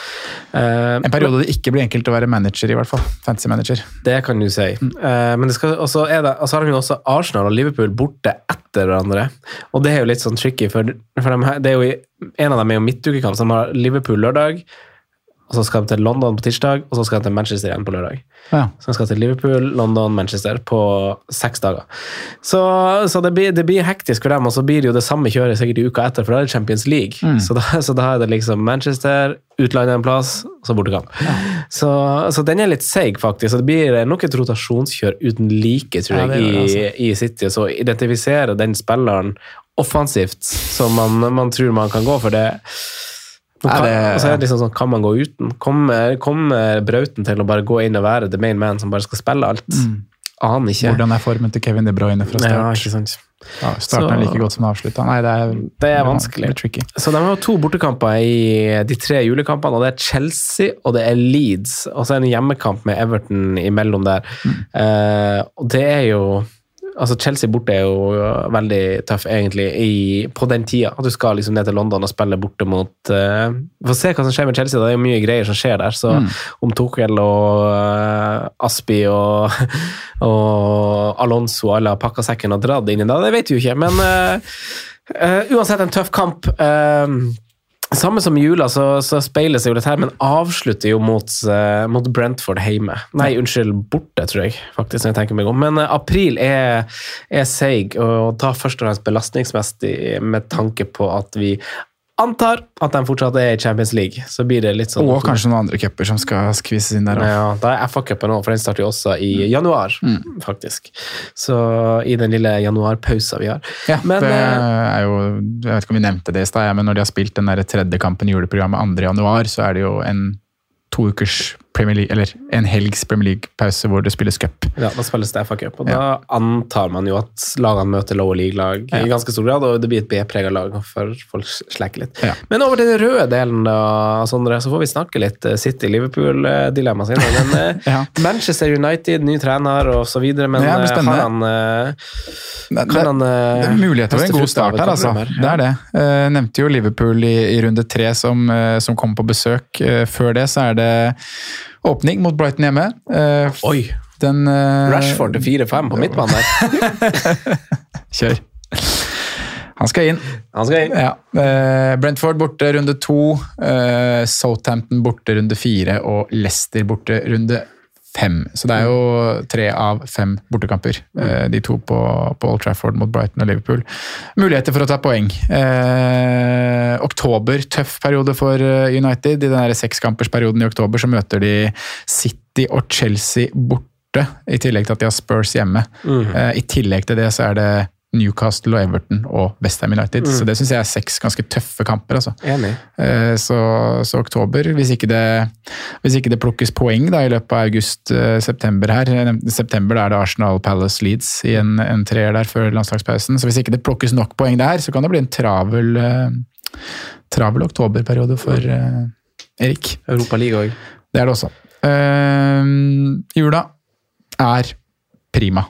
Uh, En periode det ikke blir enkelt å være manager, i hvert fall. Fancy manager. Det kan du si. Eh, men det skal, også er det, og så har jo også Arsenal og Liverpool borte etter hverandre. Og det er jo litt sånn tricky, for, for de, det er jo, en av dem er jo midtukekamp, så de har Liverpool lørdag, og så skal de til London på tirsdag, og så skal de til Manchester igjen på lørdag. Ja. Så de skal til Liverpool, London, Manchester på seks dager. Så, så det, blir, det blir hektisk for dem, og så blir det jo det samme kjøret sikkert i uka etter, for da er det Champions League. Så, da, så da er det liksom Manchester, utlandet en plass, og så bortekamp. Så, så den er litt seig, faktisk. Så det blir nok et rotasjonskjør uten like, tror Ja, jeg, det altså. i, i City. Så identifisere den spilleren offensivt som man, man tror man kan gå for det. Ja, Kan, det- og så det liksom sånn, kan man gå uten? Kommer, kommer Brauten til å bare gå inn og være the main man som bare skal spille alt? Aner ikke. Hvordan er formen til Kevin De Bruyne fra Ja, start? ikke sant. Ja, starten er like godt som avslutta. Nei, det er, Det er vanskelig. Det er Så de har to bortekamper i de tre julekampene, og det er Chelsea og det er Leeds. Og så er det en hjemmekamp med Everton imellom der. Eh, og det er jo Altså Chelsea borte er jo veldig tøff, egentlig, i, på den tida. At du skal liksom ned til London og spille borte mot uh, Få se hva som skjer med Chelsea. Det er jo mye greier som skjer der. Så om Tokel og uh, Aspi og, og Alonso alle har pakka sekken og dratt inn i det, det vet vi jo ikke. Men uh, uansett en tøff kamp. eh, samme som jula, så, så speiler seg jo litt her, men avslutter jo mot, eh, mot Brentford hjemme. Nei, unnskyld, borte, tror jeg, faktisk, når jeg tenker meg om. Men eh, april er, er seig, og da først og fremst belastningsmessig med tanke på at vi antar at de fortsatt er i Champions League. Så blir det litt sånn Og kanskje noen andre cuper som skal skvises inn der òg. ja, da er FA-cupen òg, for den starter jo også i januar, faktisk. Så i den lille januarpausa vi har. Ja, Men, det eh, er jo Jeg vet ikke om vi nevnte det i stad, men når de har spilt den der tredje kampen i juleprogrammet 2. januar, så er det jo en to ukers Premier League, eller en helgs Premier League-pause hvor det spilles cup. Ja, da spilles det FA-cup, og da antar man jo at lagene møter lower league-lag i ganske stor grad, og det blir et B-prega lag for folk slekker litt. Ja. Men over til den røde delen, da, Sondre, så får vi snakke litt eh, City-Liverpool-dilemma sitt. Men eh, Ja. Manchester United, ny trener og så videre, men Ja, det blir eh, spennende. han Det, Kan han det er muligheter for en god start her, altså. Det er det. Eh, nevnte jo Liverpool i, i runde tre som, som kom på besøk. Før det så er det åpning mot Brighton hjemme. Eh, Oi! den eh, Rashford til 4-5 på midtbanen der. Kjør. Han skal inn. Han skal inn. Ja. Eh, Brentford borte runde to. Eh, Southampton borte runde fire. Og Leicester borte runde fem. Så det er jo tre av fem bortekamper. Eh, de to på, på Old Trafford mot Brighton og Liverpool. Muligheter for å ta poeng. Eh, oktober, tøff periode for eh, United. I den der sekskampersperioden i oktober så møter de City og Chelsea borte. I tillegg til at de har Spurs hjemme. Eh, I tillegg til det så er det Newcastle og Everton og Westham United. Mm. Så det syns jeg er seks ganske tøffe kamper. altså. Enig. Eh, Så, så oktober, hvis ikke, det, hvis ikke det plukkes poeng da, i løpet av august-september her jeg September da er det Arsenal Palace Leeds i en, en treer der før landslagspausen. Så hvis ikke det plukkes nok poeng der, så kan det bli en travel, eh, travel oktoberperiode for eh, Erik. Europa League òg. Det er det også. Uh, jula er prima.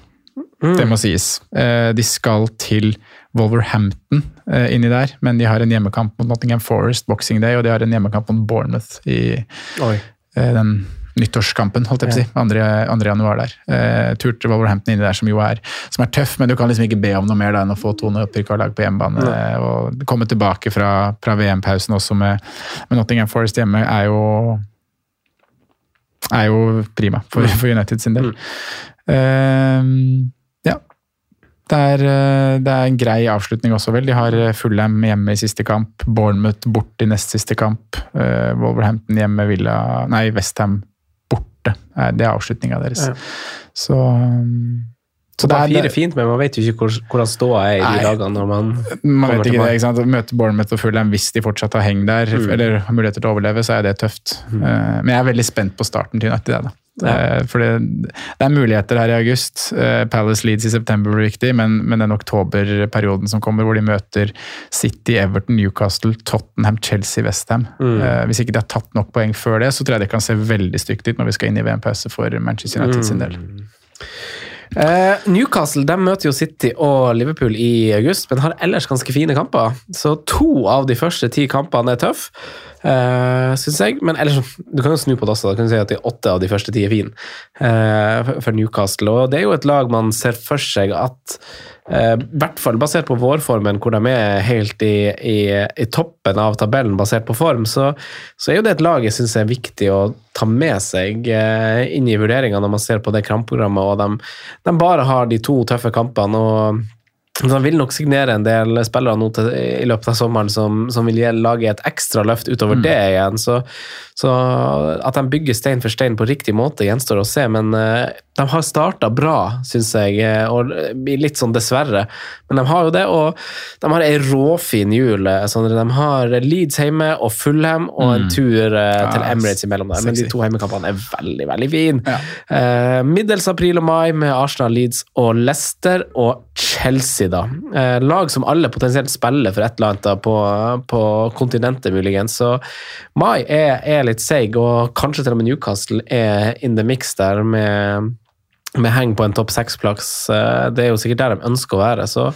Det må sies. Eh, de skal til Wolverhampton eh, inni der, men de har en hjemmekamp mot Nottingham Forest Boxing Day, og de har en hjemmekamp mot Bournemouth i Oi. eh, den nyttårskampen, holdt jeg på å si. 2. 2. januar der. Eh, tur til Wolverhampton inni der, som jo er, som er tøff, men du kan liksom ikke be om noe mer da enn å få to opprykka lag på hjemmebane. eh, og komme tilbake fra, fra VM-pausen også med, med Nottingham Forest hjemme, er jo er jo prima for, for United sin del. Mm. ja. Det er, eh, det er en grei avslutning også, vel. De har Fullham hjemme i siste kamp, Bournemouth borte i nest siste kamp, eh, Wolverhampton hjemme, Villa Nei, Westham borte. Eh, Det er avslutninga deres. Ja. Så, um, så Det er fire fint, men man vet jo ikke hvor, hvordan ståa er i de dagene når man man vet ikke det, ikke sant? Møte Bournemouth og Fulham hvis de fortsatt har heng der, Mm. eller har muligheter til å overleve, så er det tøft. Eh, Men jeg er veldig spent på starten til United. Da. Ja. For det, det er muligheter her i august. Eh, Palace Leeds i september blir viktig, men, men den oktoberperioden som kommer, hvor de møter City, Everton, Newcastle, Tottenham, Chelsea, Westham mm. Hvis ikke de har tatt nok poeng før det, så tror jeg det kan se veldig stygt ut når vi skal inn i VM-pause for Manchester United sin del. Eh, Newcastle de møter jo City og Liverpool i august, men har ellers ganske fine kamper. Så to av de første ti kampene er tøffe, uh, syns jeg. Men ellers, du kan jo snu på det også. Da kan du si at de åtte av de første ti er fine uh, for Newcastle. Og det er jo et lag man ser for seg at eh, i hvert fall basert på vårformen, hvor de er helt i, i, i toppen av tabellen basert på form, så, så er jo det et lag jeg syns er viktig å ta med seg uh, inn i vurderinga når man ser på det kampprogrammet, og de, de bare har de to tøffe kampene. og de vil nok signere en del spillere nå til, i løpet av sommeren som, som vil lage et ekstra løft utover det igjen. Så, så at de bygger stein for stein på riktig måte, gjenstår å se. Men uh, de har starta bra, syns jeg, eh, og litt sånn dessverre. Men de har jo det, og de har ei råfin jul. Sånn. De har Leeds hjemme og Fulham og en tur eh, til Ja, Emirates imellom der. Men de to hjemmekampene er veldig, veldig fine. Ja. Uh, middels april og mai med Arsenal, Leeds og Leicester og Chelsea, da. Eh, lag som alle potensielt spiller for et eller annet da, på, på kontinentet, muligens. Så mai er, er litt seig, og kanskje til og med Newcastle er in the mix der med med heng på en topp seks-plass. Eh, Det er jo sikkert der de ønsker å være. Så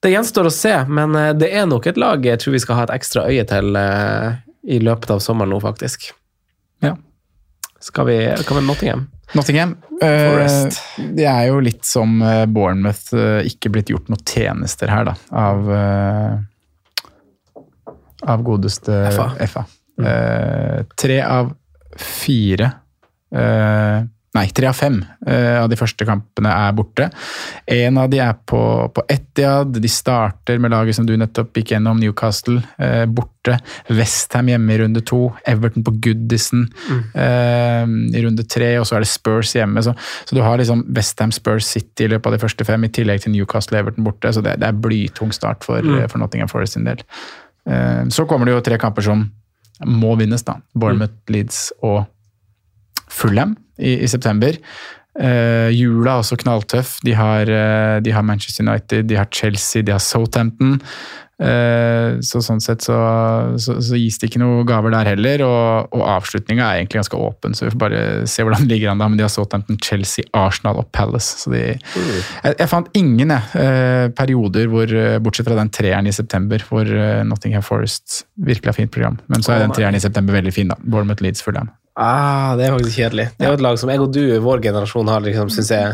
det gjenstår å se, men eh, det er nok et lag jeg tror vi skal ha et ekstra øye til eh, i løpet av sommeren nå, faktisk. Ja. Skal vi, hva med Nottingham? Nottingham. Uh, det er jo litt som eh, Bournemouth eh, ikke blitt gjort noen tjenester her, da. Av, uh, av godeste FA. FA. Eh, tre av fire eh, Nei, tre av fem eh, av de første kampene er borte. En av de er på, på Etiad. De starter med laget som du nettopp gikk gjennom, Newcastle, eh, borte. Westham hjemme i runde to. Everton på Goodison eh, i runde tre, og så er det Spurs hjemme. Så, så du har liksom Westham, Spurs, City i løpet av de første fem, i tillegg til Newcastle og Everton borte. Så det, det er blytung start for, mm. for Nottingham Forest sin del. Eh, så kommer det jo tre kamper som må vinnes, da. Bournemouth, Leeds og Fulham i, i september. Uh, jula er også knalltøff. De har, uh, de har Manchester United, de har Chelsea, de har Southampton. Uh, så sånn sett så, så, så gis det ikke noe gaver der heller. Og, og avslutninga er egentlig ganske åpen, så vi får bare se hvordan det ligger an da. Men de har Southampton, Chelsea, Arsenal og Palace. Så de, jeg, jeg fant ingen jeg, perioder hvor, bortsett fra den treeren i september, hvor Nottingham Forest virkelig har fint program. Men så er den treeren i september veldig fin, da. Bournemouth Leeds Fulham. Ah, det er faktisk kjedelig. Det er jo et lag som jeg og du, vår generasjon, har liksom, syns jeg,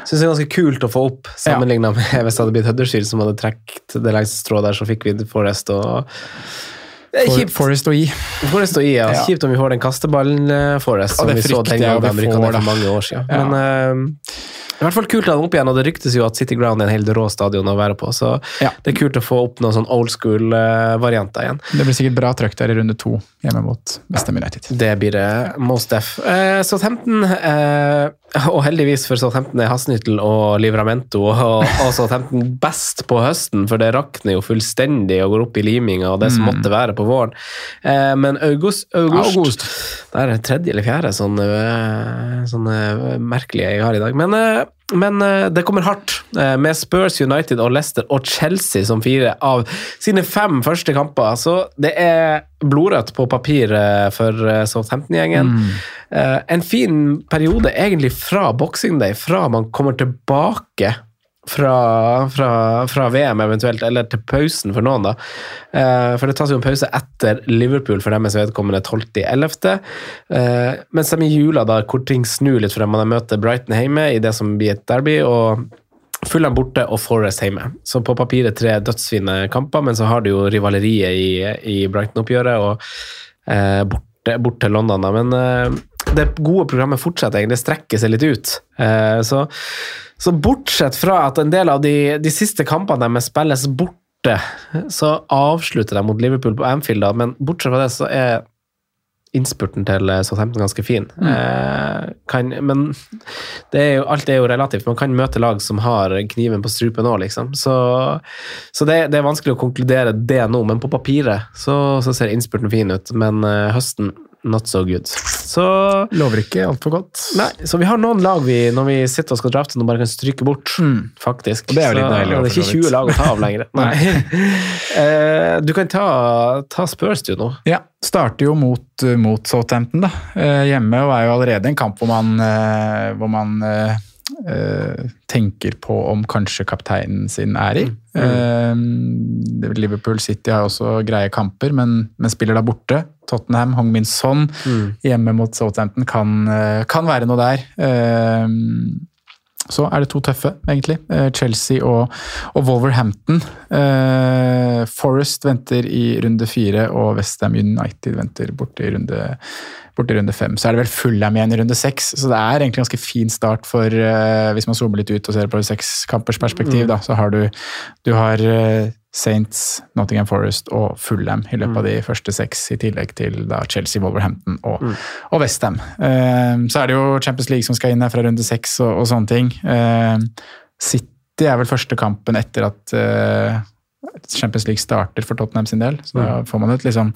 synes det er ganske kult å få opp, sammenligna med hvis det hadde blitt Huddersfield som hadde trukket det lengste strået der, så fikk vi Forest og er For, kjipt. Forest og I. Forest og I, ja. Ja. Kjipt om vi får den kasteballen eh, Forest, som vi så den gangen de rykka ned for mange år siden. Ja. Men eh, i hvert fall kult å ha den opp igjen, og det ryktes jo at City Ground er en helt rå stadion å være på, så Ja. det er kult å få opp noen sånn old school-varianter igjen. Det blir sikkert bra trøkk der i runde to hjemme mot Westham United. Det blir det most def. Eh, Southampton eh, og heldigvis for Southampton er Hasnyttel og Livramento og, og Southampton best på høsten, for det rakner jo fullstendig og går opp i liminga og det som måtte være på våren. Eh, men august, august, August. Det er tredje eller fjerde sånne, eh, sånne merkelige jeg har i dag. Men, eh, men eh, det kommer hardt, eh, med Spurs, United og Leicester og Chelsea som fire av sine fem første kamper. Så det er blodrødt på papiret for eh, Southampton-gjengen. Eh, En fin periode egentlig fra Boxing Day, fra man kommer tilbake fra, fra, fra VM eventuelt, eller til pausen for noen, da. Eh, for det tas jo en pause etter Liverpool for deres vedkommende 12.11. Uh, mens de i jula, da, hvor ting snur litt for dem, man møter Brighton hjemme i det som blir et derby. og Fulham borte og Forest hjemme. Så på papiret tre dødsfine kamper, men så har du jo rivaleriet i, i Brighton-oppgjøret og eh, bort til London. Da. Men eh, det gode programmet fortsetter egentlig, det strekker seg litt ut. Eh, så, så bortsett fra at en del av de, de siste kampene deres spilles borte, så avslutter de mot Liverpool på Anfield, da. men bortsett fra det så er innspurten til Southampton ganske fin. Eh, kan, men det er jo, alt er jo relativt. Man kan møte lag som har kniven på strupen òg, liksom. Så, så det, det er vanskelig å konkludere det nå, men på papiret så, så ser innspurten fin ut. Men eh, høsten not so good. Så Lover ikke altfor godt. Nei, så vi har noen lag vi, når vi sitter og skal drafte, som bare kan stryke bort, faktisk. Og det er jo litt deilig, Det er ikke 20 lag å ta av lenger. Nei. uh, du kan ta, ta Spurs, du, nå. Ja, starter jo mot, mot Southampton da, Uh, hjemme, og er jo allerede en kamp hvor man, uh, hvor man tenker på om kanskje kapteinen sin er i. Eh, Liverpool City har også greie kamper, men, men spiller da borte. Tottenham, Hong Min Son hjemme mot Southampton kan, eh, kan være noe der. Eh, så er det to tøffe, egentlig. Eh, Chelsea og, og Wolverhampton. Eh, Forest venter i runde fire, og Westham United venter borte i runde, borte i runde fem. Så er det vel Fulham igjen i runde seks, så det er egentlig en ganske fin start for uh, Hvis man zoomer litt ut og ser på et perspektiv, da, så har du, du har uh, Saints, Nottingham Forest og Fulham i løpet av de første seks, i tillegg til da Chelsea, Wolverhampton og, og Westham. Uh, så er det jo Champions League som skal inn her fra runde seks og, og sånne ting. Uh, City er vel første kampen etter at eh, Champions League starter for Tottenham sin del. Så da får man ut liksom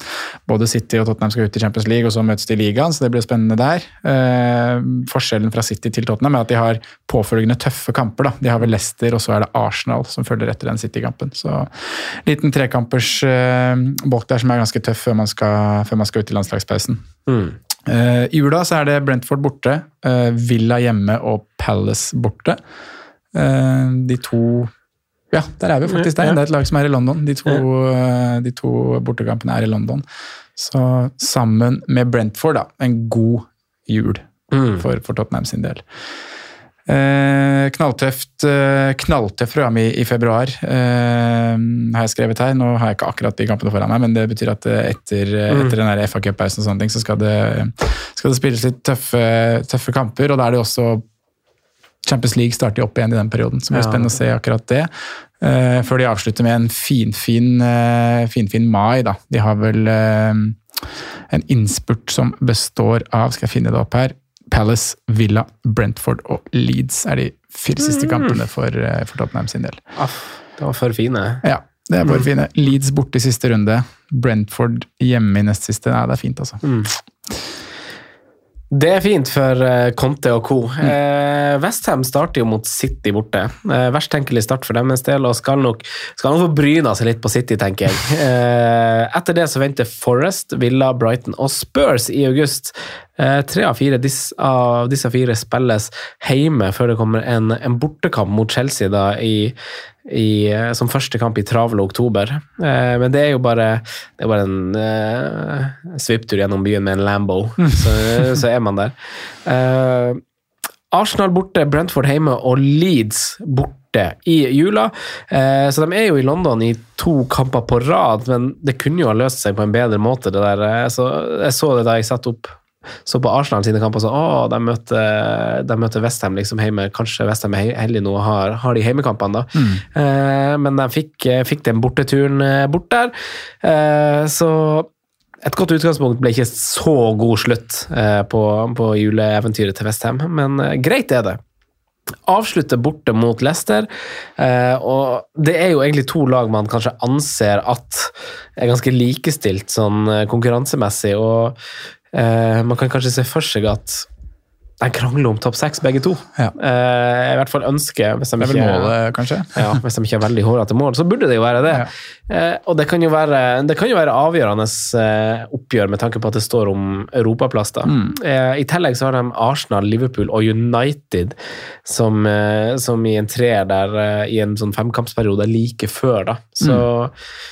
Både City og Tottenham skal ut i Champions League, og så møtes de i ligaen, så det blir spennende der. Eh, forskjellen fra City til Tottenham er at de har påfølgende tøffe kamper. da. De har vel Leicester, og så er det Arsenal som følger etter den City-kampen. Så liten trekampers eh, bolk der som er ganske tøff før man skal, før man skal ut i landslagspausen. Eh, I jula så er det Brentford borte, eh, Villa hjemme og Palace borte. Eh, de to Ja, der er vi faktisk der. Det er et lag som er i London. De to, eh, de to bortekampene er i London. Så sammen med Brentford, da, en god jul for, for Tottenham sin del. Eh, knalltøft eh, program i, i februar, eh, har jeg skrevet her. Nå har jeg ikke akkurat de kampene foran meg, men det betyr at eh, etter, eh, etter den der FA Cup-pausen og sånne ting, så skal det, skal det spilles litt tøffe, tøffe kamper. Og da er det også Champions League starter opp igjen i den perioden, så det blir Ja. spennende å se akkurat det. Uh, før de avslutter med en finfin uh, fin, fin mai, da. De har vel uh, en innspurt som består av, skal jeg finne det opp her, Palace, Villa, Brentford og Leeds er de fire siste kampene for, eh, for Tottenham sin del. Aff, det var for fine. Ja, det er bare fine. Leeds borte i siste runde. Brentford hjemme i nest siste. Nei, det er fint, altså. Det er fint for eh, Conte og co. Eh, Westham starter jo mot City borte. Eh, verst tenkelig start for deres del, og skal nok, skal nok få bryna seg litt på City, tenker jeg. Eh, etter det så venter Forest, Villa, Brighton og Spurs i august. Eh, tre av fire disse, av disse fire spilles hjemme før det kommer en, en bortekamp mot Chelsea da i, i, eh, som første kamp i travle oktober. Eh, men det er jo bare, det er bare en eh, svipptur gjennom byen med en Lambo, så, så er man der. Eh, Arsenal borte, Brentford hjemme og Leeds borte i jula. Eh, så de er jo i London i to kamper på rad, men det kunne jo ha løst seg på en bedre måte. det der. Eh, Så jeg så det da jeg satt opp så på Arsenal sine kamper sånn å, de møtte, de møtte Westham liksom hjemme. Kanskje Westham er heldig nå og har, har de hjemmekampene, da. Eh, men de fikk, fikk den borteturen eh, bort der. Eh, så et godt utgangspunkt ble ikke så god slutt eh, på, på juleeventyret til Westham, men eh, greit er det. Avslutter borte mot Leicester, eh, og det er jo egentlig to lag man kanskje anser at er ganske likestilt sånn eh, konkurransemessig, og eh, man kan kanskje se for seg at de krangler om topp seks, begge to. Ja. Eh, I hvert fall ønsker, hvis de ikke målet, kanskje? ja, hvis de ikke er veldig hårete mål, så burde det jo være det. Ja. Eh, og det kan jo være, det kan jo være avgjørende eh, oppgjør med tanke på at det står om europaplass. da. Mm. Eh, I tillegg så har de Arsenal, Liverpool og United som, eh, som i en treer der eh, i en sånn femkampsperiode like før. da. Så, Mm.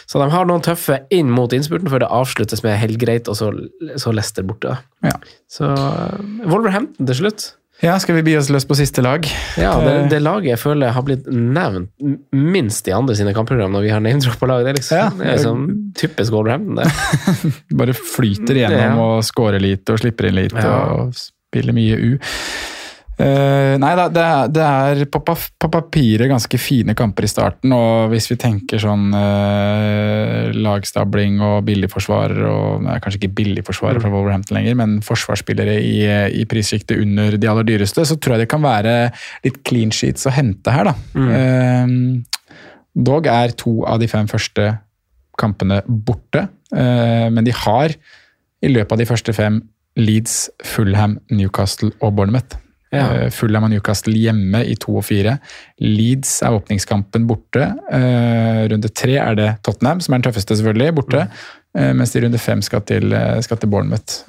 så de har noen tøffe inn mot innspurten før det avsluttes med helt greit, og så, så Leicester borte. da. Ja. Så eh, Wolverhampton til slutt. Ja, skal vi bi oss løs på siste lag? Ja, det, Eh, det laget jeg føler har blitt nevnt minst i andre sine kampprogram når vi har name-droppa lag. Det er liksom Ja. det er liksom typisk Wolverhampton, det. Bare flyter igjennom Ja. og scorer litt og slipper inn litt Ja. og spiller mye U. Eh, nei det er, det er på, på papiret ganske fine kamper i starten, og hvis vi tenker sånn uh, lagstabling og billigforsvarer og nei, Kanskje ikke billigforsvarer fra Wolverhampton lenger, men forsvarsspillere i, i prissjiktet under de aller dyreste, så tror jeg det kan være litt clean sheets å hente her, da. Eh, dog er to av de fem første kampene borte, eh, men de har i løpet av de første fem Leeds, Fulham, Newcastle og Bournemouth. Ja. Eh, Fulham og Newcastle hjemme i to og fire. Leeds er åpningskampen borte. Eh, runde tre er det Tottenham, som er den tøffeste, selvfølgelig, borte. Eh, mens de runde fem skal til, skal til Bournemouth.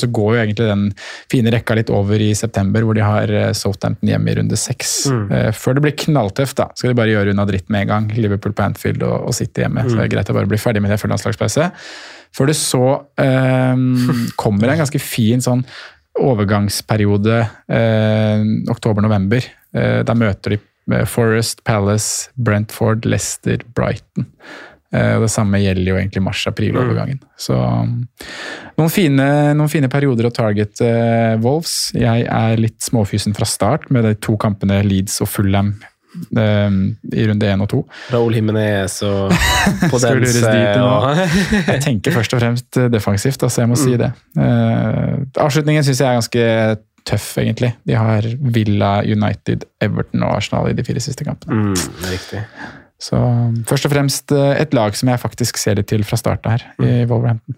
Så går jo egentlig den fine rekka litt over i september, hvor de har Southampton hjemme i runde seks. Mm. før det blir knalltøft, da, skal de bare gjøre unna dritt med en gang. Liverpool på Anfield og, og City hjemme. Så det er greit å bare bli ferdig med det før landslagspause. Før det så um, kommer en ganske fin sånn overgangsperiode eh, oktober-november. Eh, da møter de eh, Forest, Palace, Brentford, Leicester, Brighton. Eh, det samme gjelder jo egentlig mars-april-overgangen. Så um, noen fine, noen fine perioder å target eh, Wolves. Jeg er litt småfysen fra start med de to kampene Leeds og Fulham i runde én og to. Raúl Jimenez og Podence og Jeg tenker først og fremst eh, defensivt, altså jeg må si det. Uh, avslutningen syns jeg er ganske tøff, egentlig. De har Villa, United, Everton og Arsenal i de fire siste kampene. mm, Riktig. Så først og fremst eh, et lag som jeg faktisk ser litt til fra starten her, her, i Wolverhampton.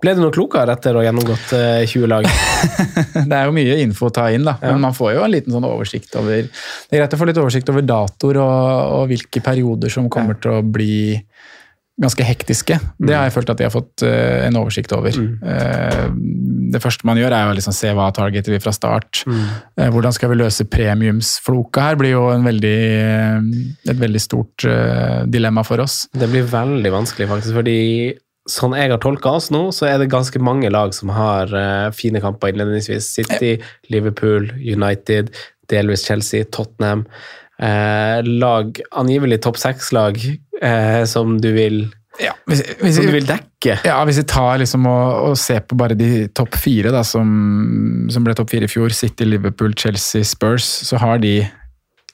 Ble du noe klokere etter å ha gjennomgått eh, 20 lag? Det er jo mye info å ta inn, da. Ja. men man får jo en liten sånn oversikt over Det er greit å få litt oversikt over datoer og, og hvilke perioder som kommer til å bli ganske hektiske. Det har jeg følt at jeg har fått uh, en oversikt over. Eh, det første man gjør, er å liksom se hva targeter vi fra start. Eh, hvordan skal vi løse premiumsfloka her, blir jo en veldig, eh, et veldig stort eh, dilemma for oss. Det blir veldig vanskelig, faktisk, fordi sånn jeg har tolka oss nå, så er det ganske mange lag som har uh, fine kamper innledningsvis. City, Liverpool, United, delvis Chelsea, Tottenham. Uh, lag, angivelig topp seks-lag uh, som du vil Ja, hvis, hvis, som du vil dekke. Ja, Hvis vi tar liksom og, og ser på bare de topp fire da, som, som ble topp fire i fjor, City, Liverpool, Chelsea, Spurs, så har de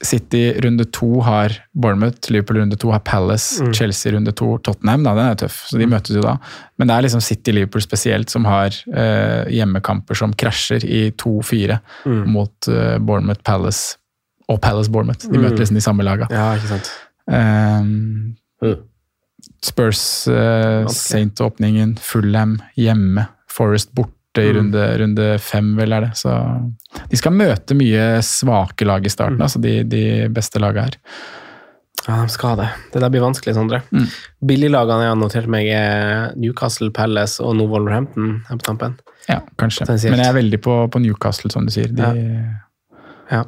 City runde to har Bournemouth, Liverpool runde to har Palace, Chelsea runde to Tottenham. da, Den er tøff, så de møtes jo da. Men det er liksom City Liverpool spesielt som har eh, hjemmekamper som krasjer i 2-4 mot eh, Bournemouth, Palace og Palace Bournemouth. De møter liksom de samme laga. Ja, ikke sant. Um, Mm. Spurs, eh. Saint-åpningen, Fulham hjemme, Forest borte i Mm. runde, runde fem, vel er det. Så de skal møte mye svake lag i Mm. starten, altså de, de beste laga her. Ja, de skal det. Det der blir vanskelig, Sondre. Mm. Billiglagene jeg har notert meg, er Newcastle, Palace og nå Wolverhampton her på tampen. Ja, kanskje. Men jeg er veldig på, på Newcastle, som du sier. De, Ja.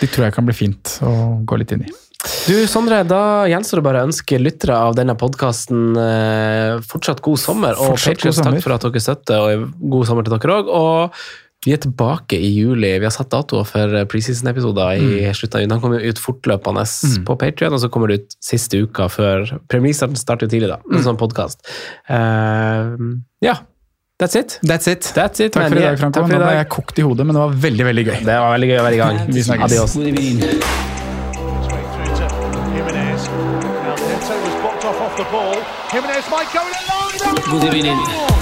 de tror jeg kan bli fint å gå litt inn i. Du, Sondre, da gjenstår det bare å ønske lyttere av denne podkasten eh, fortsatt god sommer. Og sommer. takk for at dere støtter, og god sommer til dere òg. Og vi er tilbake i juli. Vi har satt datoer for preseason-episoder i Mm. slutten av juni. Den kommer ut fortløpende på Patrion, og så kommer det ut siste uka før Premier League starter jo tidlig, da. Mm. En sånn podkast. ja. That's it. That's it. That's it, Takk for i dag, Franco. takk for i Nå ble jeg kokt i hodet, men det var veldig, veldig gøy. Det var veldig gøy å være i gang. Vi snakkes. Adios. Good evening.